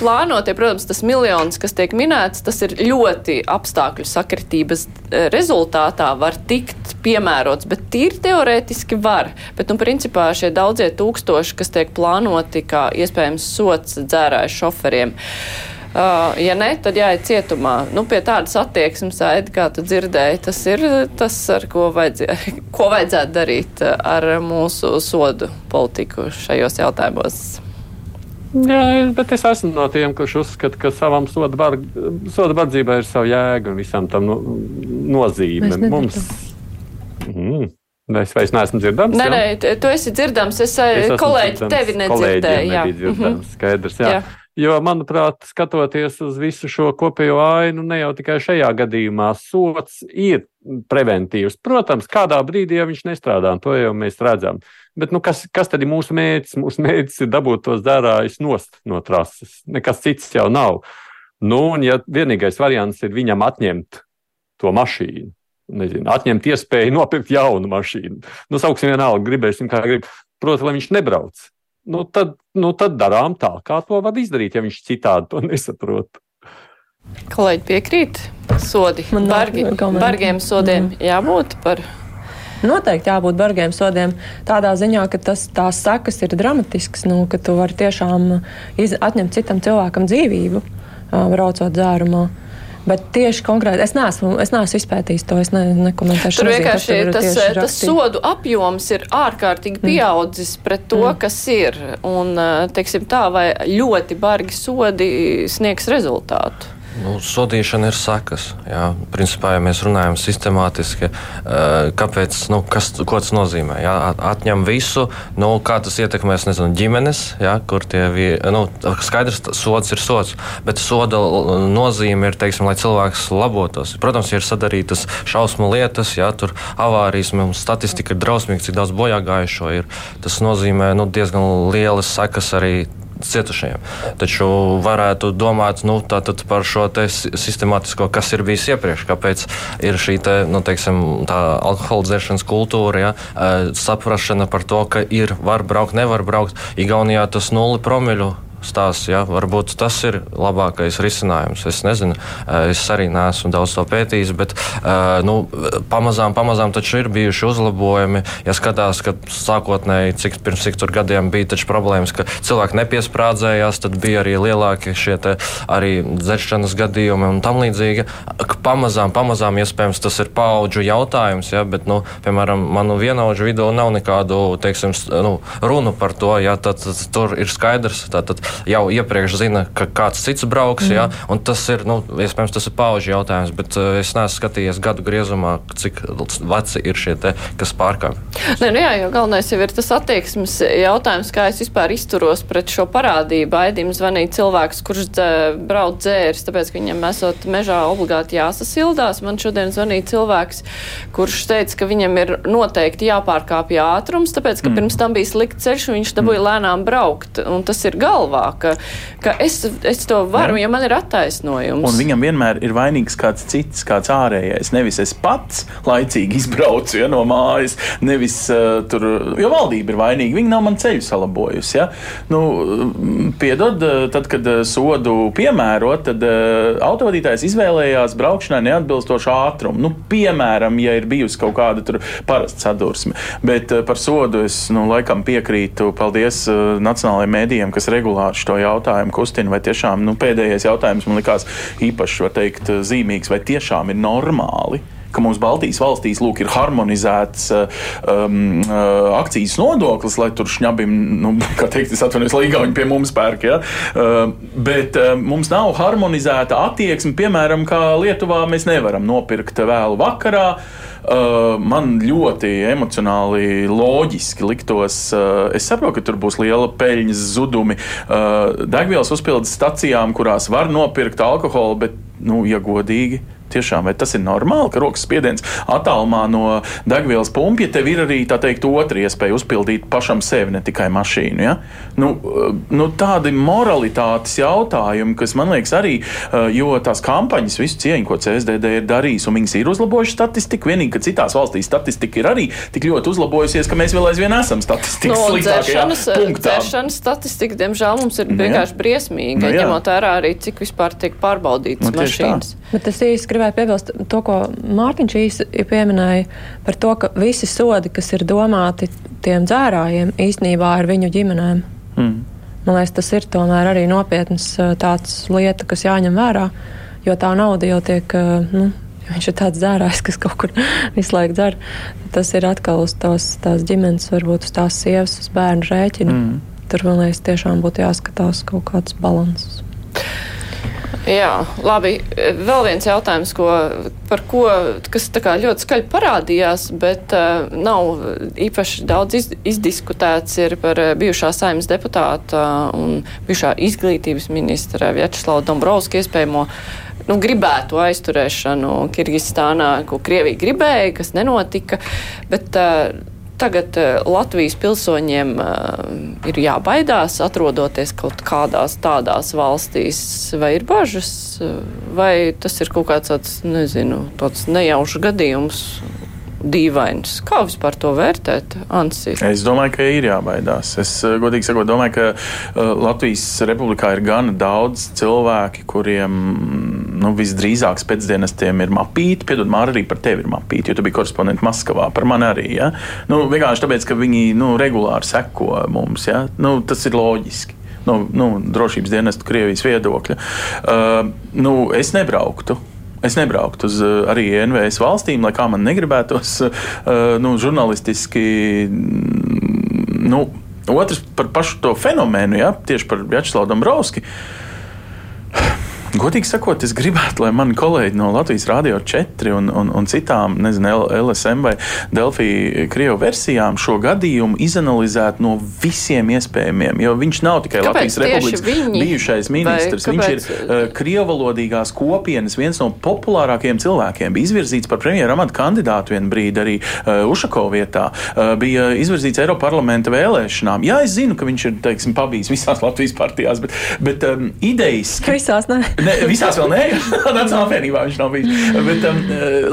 plānotie, protams, tas miljons, kas tiek minēts, tas ir ļoti apstākļu sakritības rezultātā var tikt piemērots, bet tīri teorētiski var. Bet, nu, principā šie daudzie tūkstoši, kas tiek plānoti kā iespējams sots dzērāju šoferiem. Uh, ja ne, tad jāiet cietumā. Nu, pie tādas attieksmes, Aida, kā tu dzirdēji, tas ir tas, ar ko, vajadzē, ko vajadzētu darīt ar mūsu sodu politiku šajos jautājumos. Jā, bet es esmu no tiem, kurš uzskata, ka savam soda, bar, soda bardzībai ir sava jēga un visam tam no, nozīme. Mums, mm, Es vairs neesmu dzirdams. Nē, nē, tu esi dzirdams. Es, es kolēģi dzirdams. tevi nedzirdēju. Jā, dzirdams, skaidrs. Jā. jā. Jo, manuprāt, skatoties uz visu šo kopējo ainu, ne jau tikai šajā gadījumā, sots ir preventīvs. Protams, kādā brīdī ja viņš nestrādā, to jau mēs redzam. Bet nu, kas, kas tad ir mūsu mērķis? Mūsu mērķis ir dabūt tos dārājus nost no trases. Nekas cits jau nav. Nu, un ja vienīgais variants ir viņam atņemt to mašīnu, nezinu, atņemt iespēju nopirkt jaunu mašīnu, nu, sauksim vienalga, gribēsim, kā grib, proti, lai viņš nebrauc. Nu, tad, nu, tad darām tā, kā to var izdarīt, ja viņš citādi to nesaprot. Kolēģi piekrīt, sodi. Man bargi, bargiem sodiem mm. jābūt par Noteikti jābūt bargiem sodiem tādā ziņā, ka tas, tās sekas ir dramatiskas, nu, ka tu vari tiešām iz, atņemt citam cilvēkam dzīvību, braucot dzērumā. Bet tieši konkrēti es neesmu, es neesmu izpētījis to. Es ne, nekomentēšu. Tur vienkārši tas, tas, tas sodu apjoms ir ārkārtīgi mm. pieaudzis mm. pret to, mm. kas ir. Un, teiksim tā, vai ļoti bargi sodi sniegs rezultātu. Nu, sodīšana ir sakas. Jā. Principā, ja mēs runājam sistemātiski, eh, kāpēc, nu, kas, ko tas nozīmē? Jā. Atņem visu, nu, kā tas ietekmēs nezinu, ģimenes, jā, kur tie nu, skaidrs, sods ir sods. Bet soda nozīme ir, teiksim, lai cilvēks labotos. Protams, ir sadarītas šausmu lietas, jā, tur avārijas, mums statistika ir drausmīga, cik daudz bojā gājušo ir. Tas nozīmē nu, diezgan lielas sekas arī cietušajiem. Taču varētu domāt nu, par šo sistemātisko, kas ir bijis iepriekš, kāpēc ir šī te, nu, teiksim, alkoholizēšanas kultūra, ja, saprašana par to, ka ir, var braukt, nevar braukt. Igaunijā tas nulli promiļu stāsts. Ja? Varbūt tas ir labākais risinājums. Es nezinu, eh, es arī neesmu daudz to pētījis, bet eh, nu, pamazām, pamazām taču ir bijuši uzlabojumi. Ja skatās, ka sākotnēji, cik pirms cik gadiem bija problēmas, ka cilvēki nepiesprādzējās, tad bija arī lielāki šie arī dzeršanas gadījumi un tam līdzīgi. Pamazām, pamazām iespējams tas ir paudžu jautājums, ja? bet, nu, piemēram, manu vienaudžu vidū nav nekādu teiksim, nu, runu par to, ja tad, tad tur ir skaidrs. Tātad jau iepriekš zina, ka kāds cits brauks. Mm. Ja, tas ir, nu, iespējams, tas ir pauģu jautājums, bet uh, es neesmu skatījies gadu griezumā, cik veci ir šie te, kas pārkāpj. Nē, nu jā, jo galvenais jau ir tas attieksmes jautājums, kā es vispār izturos pret šo parādību. Aidim zvanīja cilvēks, kurš dzē, brauc dzēris, tāpēc, ka viņam esot mežā obligāti jāsasildās. Man šodien zvanīja cilvēks, kurš teica, ka viņam ir noteikti jāpārkāpj ātrums, tāpēc, ka mm. pirms tam bija slikts ceļš un viņš dabūja mm. lēnām braukt. Un tas ir galvā ka, ka es, es to varu, ja man ir attaisnojums. Un viņam vienmēr ir vainīgs kāds cits, kāds ārējais. Nevis es pats laicīgi izbraucu ja, no mājas, nevis uh, tur, jo valdība ir vainīga. Viņa nav man ceļu salabojusi. Ja. Nu, piedod, eh, tad, kad eh, sodu piemērot, tad uh, autovadītājs izvēlējās braukšanai neatbilstošu ātrumu. Nu, piemēram, ja ir bijusi kaut kāda parasta sadursme. Bet uh, par sodu es nu, laikam piekrītu. Paldies uh, nacionālajiem mēdījiem, kas regulāri šo jautājumu kustina, vai tiešām nu, pēdējais jautājums man likās īpaši teikt, zīmīgs, vai tiešām ir normāli ka mums Baltijas valstīs lūk, ir harmonizēts um, uh, akcijas nodoklis, lai tur šņabim, nu, kā teikt, es atvainojos, lai Igauni pie mums pērk. Ja? Uh, bet uh, mums nav harmonizēta attieksme, piemēram, kā Lietuvā mēs nevaram nopirkt vēlu vakarā. Uh, man ļoti emocionāli, loģiski liktos. Uh, es saprotu, ka tur būs liela peļņas zudumi uh, degvielas uzpildes stacijām, kurās var nopirkt alkoholu, bet, nu, ja godīgi, Tiešām, vai tas ir normāli, ka rokas spiediens attālumā no degvielas pumpja tev ir arī tā teikt, otra iespēja uzpildīt pašam sevi, ne tikai mašīnu? Ja? Nu, nu, tādi moralitātes jautājumi, kas man liekas arī, eh, jo tās kampaņas, visu cieņu, ko CSDD ir darījis, un viņas ir uzlabojušas statistiku, vienīgi, ka citās valstīs statistika ir arī tik ļoti uzlabojusies, ka mēs vēl aizvien esam statistikas no, sliktākajā punktā. Dzēršanas statistika, diemžēl, mums ir nu, vienkārši briesmīga, nu, ņemot vērā arī, cik vispār tiek pārbaudītas nu, mašīnas. Bet tas īsti gribēju piebilst to, ko Mārtiņš īsi pieminēja par to, ka visi sodi, kas ir domāti tiem dzērājiem, īstenībā ir viņu ģimenēm. Mm. Man liekas, tas ir tomēr arī nopietns tāds lieta, kas jāņem vērā, jo tā nauda jau tiek, nu, viņš ir tāds dzērājs, kas kaut kur visu laiku dzer. Tas ir atkal uz tās, tās ģimenes, varbūt uz tās sievas, uz bērnu rēķina. Mm. Tur, man liekas, tiešām būtu jāskatās kaut kāds balanss. Jā, labi. Vēl viens jautājums, ko, par ko, kas ļoti skaļi parādījās, bet uh, nav īpaši daudz iz, izdiskutēts, ir par uh, bijušā saimnes deputāta un bijušā izglītības ministra Vjačeslava Dombrovska iespējamo nu, gribētu aizturēšanu Kirgistānā, ko Krievija gribēja, kas nenotika. Bet, uh, Tagad uh, Latvijas pilsoņiem uh, ir jābaidās, atrodoties kaut kādās tādās valstīs, vai ir bažas, vai tas ir kaut kāds tāds, nezinu, tāds nejaušs gadījums, dīvains. Kā vispār to vērtēt, Ansis? Es domāju, ka ir jābaidās. Es eh, godīgi sakot, domāju, ka Latvijas republikā ir gana daudz cilvēki, kuriem nu, visdrīzāk pēcdienestiem ir mapīti. Piedod, Māra, arī par tevi ir mapīti, jo tu biji korespondents Maskavā. Par mani arī. Ja? Nu, vienkārši tāpēc, ka viņi nu, regulāri seko mums. Ja? Nu, tas ir loģiski no nu, drošības dienestu Krievijas viedokļa. Uh, nu, es nebrauktu. Es nebrauktu uz eh, arī NVS valstīm, lai kā man negribētos, eh, nu, žurnālistiski. Mm, nu, otrs par pašu to fenomenu, ja, tieši par Vjačeslavu Dombrovski. Godīgi sakot, es gribētu, lai mani kolēģi no Latvijas Rādio 4 un, un, un citām, nezinu, LSM vai Delfī Krievu versijām šo gadījumu izanalizētu no visiem iespējamiem. Jo viņš nav tikai kāpēc Latvijas Republikas viņi? bijušais ministrs, viņš ir uh, krievalodīgās kopienas viens no populārākajiem cilvēkiem. Bija izvirzīts par premjeru amatu kandidātu vienu brīdi arī uh, Ušako vietā. Uh, bija izvirzīts Eiropa parlamenta vēlēšanām. Jā, es zinu, ka viņš ir, teiksim, pabijis visās Latvijas partijās, bet, bet um, idejas. Visās, ne? Ne, visās vēl nē, Nacionālajā apvienībā viņš nav bijis. Bet, um,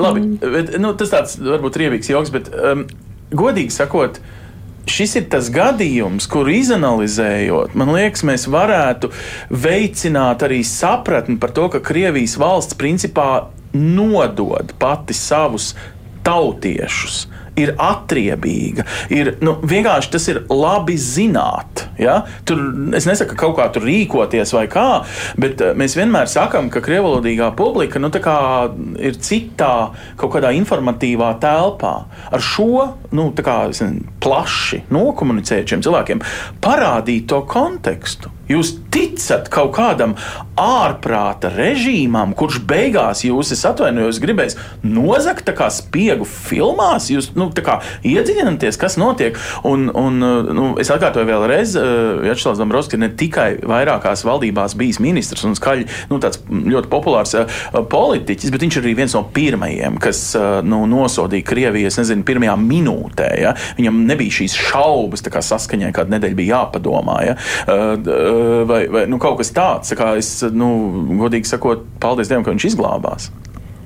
labi, bet, nu, tas tāds varbūt riebīgs joks, bet um, godīgi sakot, šis ir tas gadījums, kur izanalizējot, man liekas, mēs varētu veicināt arī sapratni par to, ka Krievijas valsts principā nodod pati savus tautiešus ir atriebīga. Ir, nu, vienkārši tas ir labi zināt. Ja? Tur, es nesaku, ka kaut kā tur rīkoties vai kā, bet uh, mēs vienmēr sakām, ka krievalodīgā publika nu, ir citā kaut kādā informatīvā telpā. Ar šo nu, kā, nezinu, plaši nokomunicēt šiem cilvēkiem, parādīt to kontekstu. Jūs ticat kaut kādam ārprāta režīmam, kurš beigās jūs, es atvainojos, gribēs nozagt kā spiegu filmās, jūs nu, iedziļināties, kas notiek. Un, un, nu, es atkārtoju vēlreiz, Vjačslavs Dombrovskis ir ne tikai vairākās valdībās bijis ministrs un skaļi nu, ļoti populārs uh, politiķis, bet viņš ir arī viens no pirmajiem, kas uh, nu, nosodīja Krievijas, nezinu, pirmajā minūtē. Ja? Viņam nebija šīs šaubas, kā saskaņai kādu nedēļu bija jāpadomā. Ja? Uh, vai, vai nu, kaut kas tāds. Kā es, nu, godīgi sakot, paldies Dievam, ka viņš izglābās.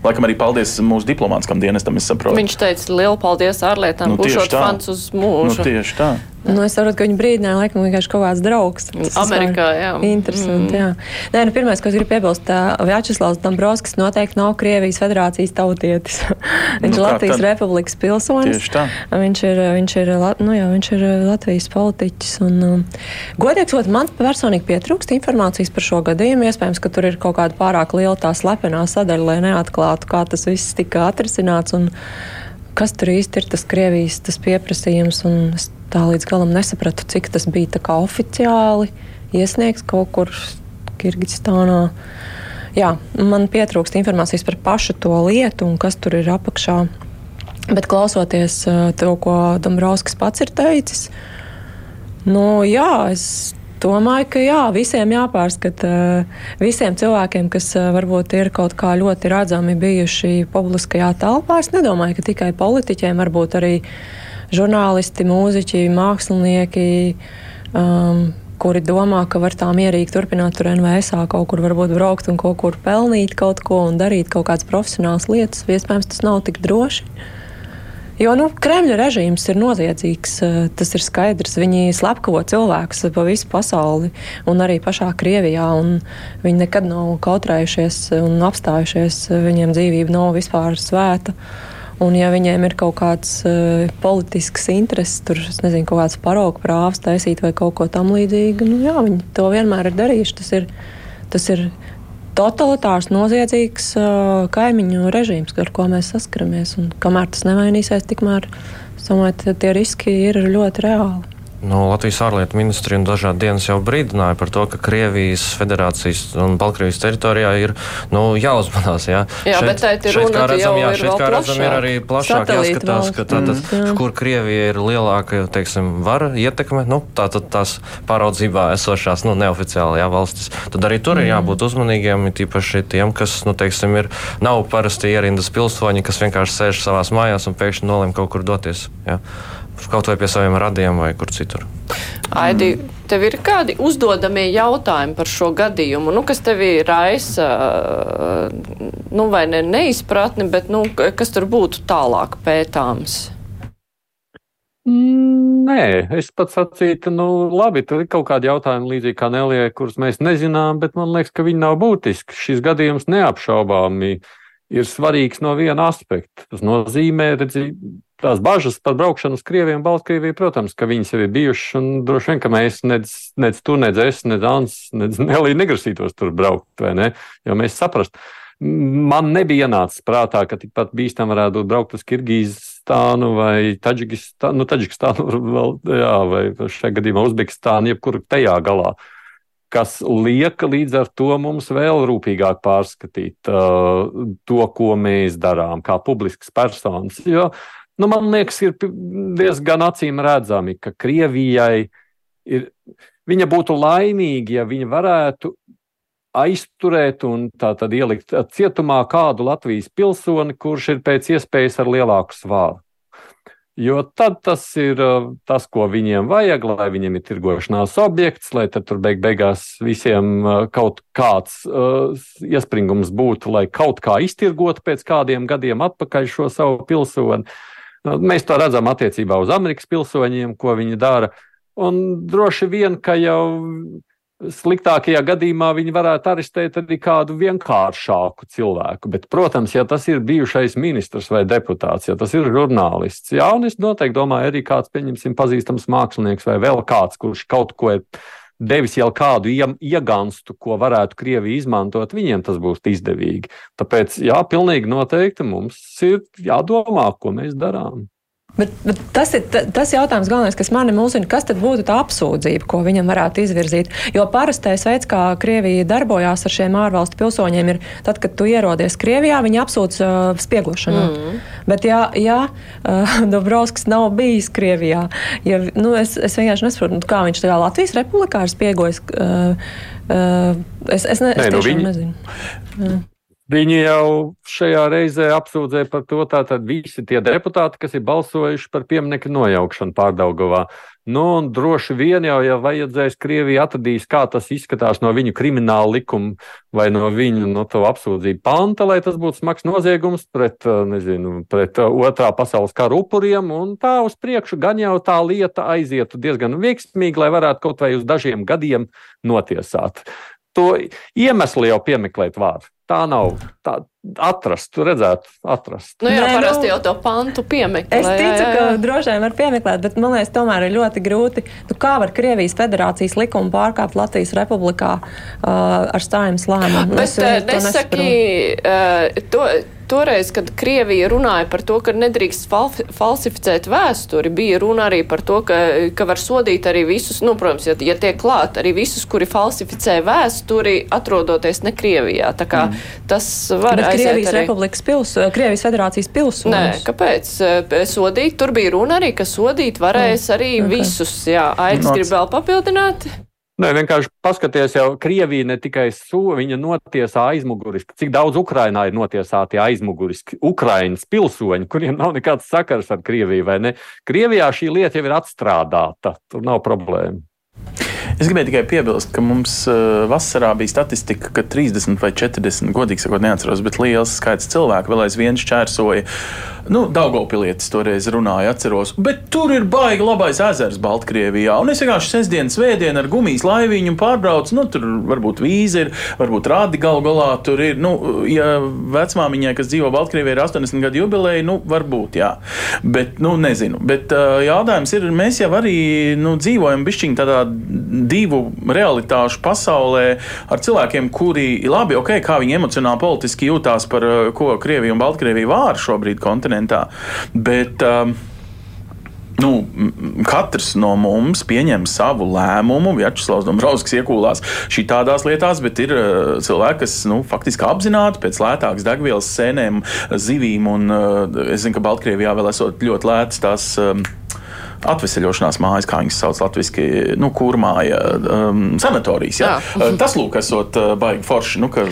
Laikam arī paldies mūsu diplomātiskam dienestam. Viņš teica, lielu paldies ārlietām, nu, būšot fans uz mūžu. Nu, tieši tā. Nu, es saprotu, ka viņa brīdināja, laikam, vienkārši kaut kāds draugs. Tas Amerikā, jā. Interesanti, mm. jā. Nē, nu, pirmais, ko es gribu piebilst, Vjačeslavs Dombrovskis noteikti nav Krievijas federācijas tautietis. viņš nu, ir Latvijas tad? Republikas pilsonis. Tieši tā. Viņš ir, viņš ir, nu, jā, viņš ir Latvijas politiķis. Un, um, godīgi sakot, man personīgi pietrūkst informācijas par šo gadījumu. Iespējams, ka tur ir kaut kāda pārāk liela tā slepenā sadaļa, lai neatklātu, kā tas viss tika atrisināts. Un, kas tur īsti ir tas Krievijas tas pieprasījums. Es tā līdz galam nesapratu, cik tas bija oficiāli iesniegts kaut kur Kirgistānā. Jā, man pietrūkst informācijas par pašu to lietu un kas tur ir apakšā. Bet klausoties to, ko Dombrovskis pats ir teicis, nu, jā, es Domāju, ka jā, visiem jāpārskata. Visiem cilvēkiem, kas varbūt ir kaut kā ļoti redzami bijuši publiskajā telpā, es nedomāju, ka tikai politiķiem, varbūt arī žurnālisti, mūziķi, mākslinieki. Um, kuri domā, ka var tā mierīgi turpināt tur NVSā kaut kur varbūt braukt un kaut kur pelnīt kaut ko un darīt kaut kādas profesionālas lietas. Iespējams, tas nav tik droši. Jo nu, Kremļa režīms ir noziedzīgs, eh, tas ir skaidrs. Viņi slepkavo cilvēkus pa visu pasauli un arī pašā Krievijā. Viņi nekad nav kautrējušies un apstājušies. Viņiem dzīvība nav vispār svēta. Un, ja viņiem ir kaut kāds uh, politisks intereses, tur nezinu, kaut kāds paraugu prāvs taisīt vai kaut ko tamlīdzīgu, nu, jā, viņi to vienmēr ir darījuši. Tas ir, tas ir totalitārs, noziedzīgs uh, kaimiņu režīms, ar ko mēs saskaramies. Un kamēr tas nemainīsies, tikmēr domāju, tie riski ir ļoti reāli. Nu, Latvijas ārlietu ministrija un dažādi dienas jau brīdināja par to, ka Krievijas federācijas un Baltkrievijas teritorijā ir nu, jāuzmanās. Jā, jā šeit, bet tā ir runa, kā redzam, jā, šeit, kā redzam, ir arī plašāk jāskatās, ka tātad, mm. kur Krievija ir lielāka, teiksim, vara ietekme, nu, tātad tās pāraudzībā esošās, nu, neoficiāli, jā, valstis. Tad arī tur mm. ir jābūt uzmanīgiem, tīpaši tiem, kas, nu, teiksim, ir, nav parasti ierindas pilsoņi, kas vienkārši sēž savās mājās un pēkšņi nolem kaut kur doties. Jā kaut vai pie saviem radiem vai kur citur. Aidi, tev ir kādi uzdodamie jautājumi par šo gadījumu, nu, kas tev ir raisa, nu, vai ne neizpratni, bet, nu, kas tur būtu tālāk pētāms? Nē, es pats sacītu, nu, labi, tur ir kaut kādi jautājumi līdzīgi kā Nelijai, kurus mēs nezinām, bet man liekas, ka viņi nav būtiski. Šis gadījums neapšaubāmi ir svarīgs no viena aspekta. Tas nozīmē, redzi, tās bažas par braukšanu uz Krieviju un Baltkrieviju, protams, ka viņas jau ir bijušas, un droši vien, ka mēs nec, nec tu, nec es, nec Ants, nec Nelī negrasītos tur braukt, vai ne? Jo mēs saprast. Man nebija ienācis prātā, ka tikpat bīstam varētu braukt uz Kirgīzstānu vai Taģikistānu, nu, Taģikistānu vēl, jā, vai šajā gadījumā Uzbekistānu, jebkur tajā galā. Kas liek līdz ar to mums vēl rūpīgāk pārskatīt uh, to, ko mēs darām, kā publisks personis. Jo nu, man liekas, ir diezgan acīm redzami, ka Krievijai ir, viņa būtu laimīga, ja viņa varētu aizturēt un tā tad ielikt cietumā kādu Latvijas pilsoni, kurš ir pēc iespējas ar lielāku svāru. Jo tad tas ir uh, tas, ko viņiem vajag, lai viņiem ir tirgošanās objekts, lai tur beig beigās visiem uh, kaut kāds uh, iespringums būtu, lai kaut kā iztirgotu pēc kādiem gadiem atpakaļ šo savu pilsoni. Uh, mēs to redzam attiecībā uz Amerikas pilsoņiem, ko viņi dara. Un droši vien, ka jau sliktākajā gadījumā viņi varētu arestēt arī kādu vienkāršāku cilvēku. Bet, protams, ja tas ir bijušais ministrs vai deputāts, ja tas ir žurnālists, jā, un es noteikti domāju, arī kāds, pieņemsim, pazīstams mākslinieks vai vēl kāds, kurš kaut ko ir devis jau kādu iegānstu, ko varētu Krievija izmantot, viņiem tas būs izdevīgi. Tāpēc, jā, pilnīgi noteikti mums ir jādomā, ko mēs darām. Bet, bet tas ir tas jautājums, galvenais, kas manī mulsina, kas tad būtu tā apsūdzība, ko viņam varētu izvirzīt. Jo parastais veids, kā Krievija darbojās ar šiem ārvalstu pilsoņiem, ir tad, kad tu ierodies Krievijā, viņi apsūdz uh, spiegošanā. Mm. Bet, ja, ja uh, Dobrovskis nav bijis Krievijā, ja, nu, es, es vienkārši nesaprotu, nu, kā viņš tajā Latvijas republikā ir spiegojis. Uh, uh, es, es, ne, Nē, es nu viņi, nezinu. Jā. Viņi jau šajā reizē apsūdzēja par to, tātad visi tie deputāti, kas ir balsojuši par pieminiektu nojaukšanu pārdaugavā. Nu, un droši vien jau, ja vajadzēs, Krievija atradīs, kā tas izskatās no viņu krimināla likuma vai no viņu no apsūdzību panta, lai tas būtu smags noziegums pret, eh, nezinu, pret eh, otrā pasaules kara upuriem, un tā uz priekšu gan jau tā lieta aizietu diezgan veiksmīgi, lai varētu kaut vai uz dažiem gadiem notiesāt. To iemeslu jau piemeklēt vārdu. Tā nav. Tā atrast, tu redzētu, atrast. Nu, jā, Nē, parasti nu, jau to pantu piemeklē. Es ticu, jā, jā. ka droši vien var piemeklēt, bet man liekas, tomēr ir ļoti grūti. Nu, kā var Krievijas federācijas likumu pārkāpt Latvijas republikā uh, ar stājumus lēmumu? Bet es, uh, nesaki, uh, to, toreiz, kad Krievija runāja par to, ka nedrīkst fal falsificēt vēsturi, bija runa arī par to, ka, ka var sodīt arī visus, nu, protams, ja, ja tiek klāt arī visus, kuri falsificē vēsturi, atrodoties ne Krievijā. Tā kā mm. tas var Bet Krievijas arī... Republikas pils, Krievijas federācijas pilsoņus. Nē, kāpēc? Sodīt, tur bija runa arī, ka sodīt varēs mm. arī okay. visus. Jā, Aits grib vēl papildināt. Nē, vienkārši paskaties, jau Krievija ne tikai su, viņa notiesā aizmuguriski, cik daudz Ukrainā ir notiesāti aizmuguriski Ukrainas pilsoņi, kuriem nav nekāds sakars ar Krieviju, vai ne? Krievijā šī lieta jau ir atstrādāta, tur nav problēma. Es gribēju tikai piebilst, ka mums uh, vasarā bija statistika, ka 30 vai 40, godīgi sakot, neatceros, bet liels skaits cilvēku vēl aizvien šķērsoja. Nu, Daugopilietis toreiz runāja, atceros, bet tur ir baigi labais ezers Baltkrievijā. Un es vienkārši sestdienas vēdienu ar gumijas laiviņu pārbraucu. Nu, tur varbūt vīzi ir, varbūt rādi gal galā tur ir. Nu, ja vecmāmiņai, kas dzīvo Baltkrievijā, ir 80 gadu jubileja, nu, varbūt, jā. Bet, nu, nezinu. Bet uh, jautājums ir, mēs jau arī nu, dzīvojam bišķiņ tādā divu realitāšu pasaulē ar cilvēkiem, kuri labi, ok, kā viņi emocionāli, politiski jūtās par ko Krievija un Baltkrievija vāra šobrīd kontinentā. Bet, um, nu, katrs no mums pieņem savu lēmumu. Vjačeslavs Dombrovskis iekūlās šī tādās lietās, bet ir cilvēki, kas nu, faktiski apzināti pēc lētākas degvielas sēnēm, zivīm, un es zinu, ka Baltkrievijā vēl esot ļoti lētas tās atvesaļošanās mājas, kā viņas sauc latviešu, nu, kurmāja um, sanatorijas. Ja? Jā. Tas, lūk, esot uh, baigi forši. Nu, ka,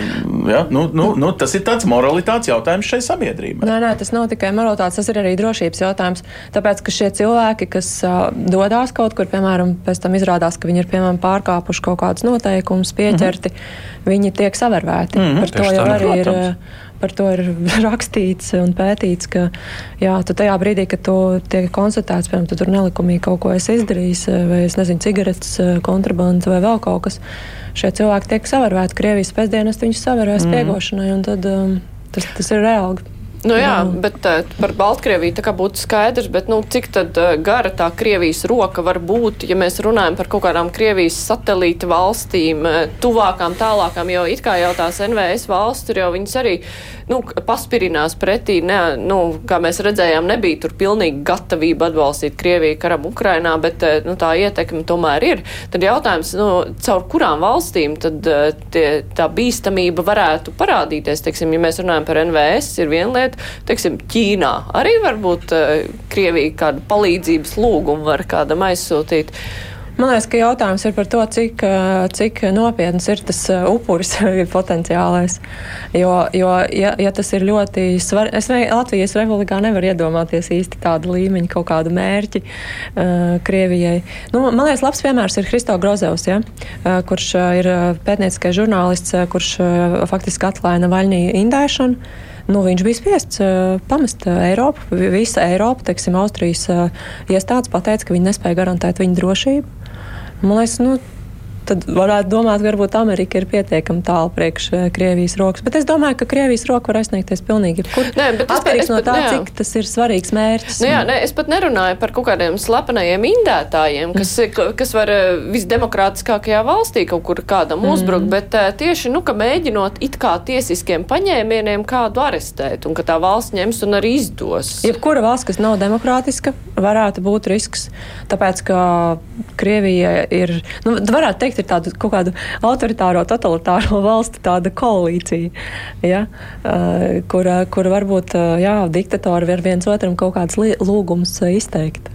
ja? nu, nu, nu, tas ir tāds moralitātes jautājums šai sabiedrībai. Nē, nē, tas nav tikai moralitātes, tas ir arī drošības jautājums. Tāpēc, ka šie cilvēki, kas uh, dodas kaut kur, piemēram, pēc tam izrādās, ka viņi ir piemēram, pārkāpuši kaut kādus noteikumus, pieķerti, mm -hmm. viņi tiek savērvēti. Mm -hmm, Par to jau arī protams. ir. Uh, par to ir rakstīts un pētīts, ka jā, tajā brīdī, kad tu tiek konstatēts, piemēram, tu tur nelikumīgi kaut ko esi izdarījis, vai es nezinu, cigaretes, kontrabandas vai vēl kaut kas, šie cilvēki tiek savarvēti Krievijas pēcdienas, viņus savarvēs mm. piegošanai, un tad um, tas, tas ir reāli. Nu, jā, jā, bet uh, par Baltkrieviju tā kā būtu skaidrs, bet nu, cik tad uh, gara tā Krievijas roka var būt, ja mēs runājam par kaut kādām Krievijas satelīta valstīm, uh, tuvākām, tālākām, jo it kā jau tās NVS valsts tur jau viņas arī nu, paspirinās pretī, ne, nu, kā mēs redzējām, nebija tur pilnīgi gatavība atbalstīt Krieviju karam Ukrainā, bet nu, tā ietekme tomēr ir. Tad jautājums, nu, caur kurām valstīm tad tie, tā bīstamība varētu parādīties, teiksim, ja mēs runājam par NVS, ir viena lieta bet, teiksim, Ķīnā arī varbūt uh, Krievija kādu palīdzības lūgumu var kādam aizsūtīt. Man liekas, ka jautājums ir par to, cik, eh, cik nopietns ir tas eh, upuris potenciālais. Jo, jo ja, ja tas ir ļoti svarīgi, es ne, Latvijas republikā nevaru iedomāties īsti tādu līmeņu, kaut kādu mērķi uh, Krievijai. Nu, man liekas, labs piemērs ir Kristo Grozevs, ja, uh, kurš uh, ir pētnieciskais žurnālists, uh, kurš uh, faktiski atklāja Navaļņī indēšanu nu, viņš bija spiests uh, pamest Eiropu. Visa Eiropa, teiksim, Austrijas uh, iestādes pateica, ka viņi nespēja garantēt viņa drošību. Man liekas, nu, tad varētu domāt, ka varbūt Amerika ir pietiekami tālu priekš eh, Krievijas rokas. Bet es domāju, ka Krievijas roka var aizsniegties pilnīgi jebkur. Nē, bet atkarīgs no tā, jā. cik tas ir svarīgs mērķis. Nu, jā, ne, es pat nerunāju par kaut kādiem slepenajiem indētājiem, kas, mm. kas var eh, visdemokrātiskākajā valstī kaut kur kādam mm. uzbrukt, bet uh, tieši, nu, ka mēģinot it kā tiesiskiem paņēmieniem kādu arestēt un ka tā valsts ņems un arī izdos. Jebkura valsts, kas nav demokrātiska, varētu būt risks. Tāpēc, ka Krievija ir, nu, varētu teikt, teikt, ir tāda kaut kāda autoritāro, totalitāro valstu koalīcija, ja, uh, kur, kur varbūt uh, jā, diktatori var viens otram kaut kādas lūgumus izteikt.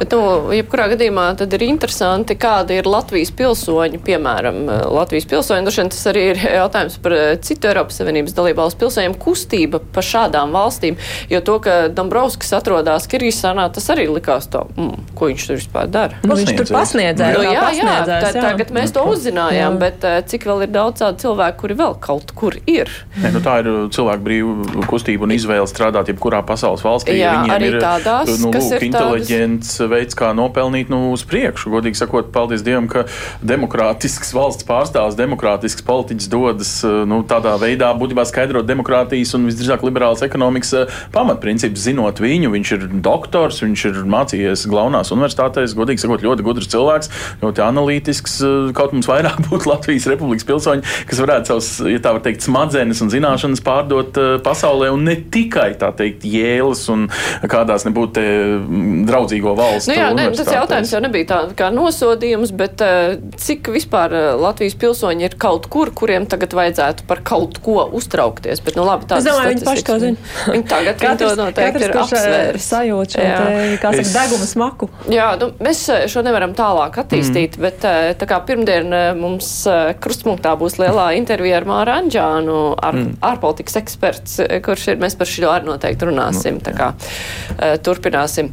Bet, nu, jebkurā gadījumā tad ir interesanti, kāda ir Latvijas pilsoņi, piemēram, Latvijas pilsoņi. Droši vien tas arī ir jautājums par eh, citu Eiropas Savienības dalībvalstu pilsoņiem kustība pa šādām valstīm, jo to, ka Dombrovskis atrodas Kirgistānā, tas arī likās to, mm, ko viņš tur vispār dara. Nu, viņš tur pasniedzēja. Nu, jā, jā, tā, tagad mēs to uzzinājām, jā. bet eh, cik vēl ir daudz tādu cilvēku, kuri vēl kaut kur ir. Ne, nu, tā ir cilvēku brīva kustība un izvēle strādāt jebkurā pasaules valstī. Jā, ja arī ir, tādās, nu, kas lūk, ir inteliģenti viens veids, kā nopelnīt nu, uz priekšu. Godīgi sakot, paldies Dievam, ka demokrātisks valsts pārstāvs, demokrātisks politiķis dodas nu, tādā veidā, būtībā skaidrot demokrātijas un visdrīzāk liberālas ekonomikas eh, pamatprincipus. Zinot viņu, viņš ir doktors, viņš ir mācījies galvenās universitātēs, godīgi sakot, ļoti gudrs cilvēks, ļoti analītisks. Eh, kaut mums vairāk būtu Latvijas republikas pilsoņi, kas varētu savus, ja tā var teikt, smadzenes un zināšanas pārdot eh, pasaulē, un ne tikai tā teikt, jēlas un kādās nebūtu draudzīgas attiecīgo valstu. Nu jā, ne, tas jautājums jau nebija tā kā nosodījums, bet uh, cik vispār uh, Latvijas pilsoņi ir kaut kur, kuriem tagad vajadzētu par kaut ko uztraukties. Bet, nu, labi, es domāju, viņi paši to zina. Viņi tagad katrs, to noteikti ir apsvērs. Sajūt šo, te, kā saka, es... deguma smaku. Jā, nu, mēs šo nevaram tālāk attīstīt, mm. bet tā kā pirmdien mums krustpunktā būs lielā intervija ar Māru Anģānu, ar, mm. ārpolitikas eksperts, kurš ir, mēs par šo arī noteikti runāsim. Nu, tā kā turpināsim.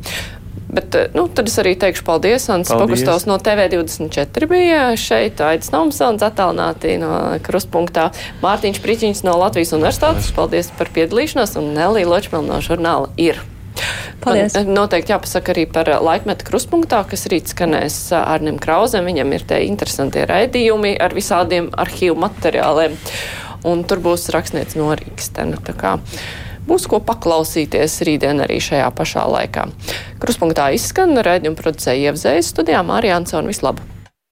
Bet eh, nu, tad es arī teikšu paldies. Ants Pogustovs no TV24 bija šeit, Aidis Nomsons attālināti no kruspunktā, Mārtiņš Priķiņš no Latvijas universitātes. Paldies par piedalīšanos un Nelī Ločmel no žurnāla ir. Paldies. Man noteikti jāpasaka arī par laikmetu kruspunktā, kas rīt skanēs Arnim Krauzem. Viņam ir tie interesantie raidījumi ar visādiem arhīvu materiāliem. Un tur būs rakstnieks no Rīgstena būs ko paklausīties rītdien arī šajā pašā laikā. Kruspunktā izskan raidījuma producēja Ievzējas studijā Mārija Ansona. Vislabāk!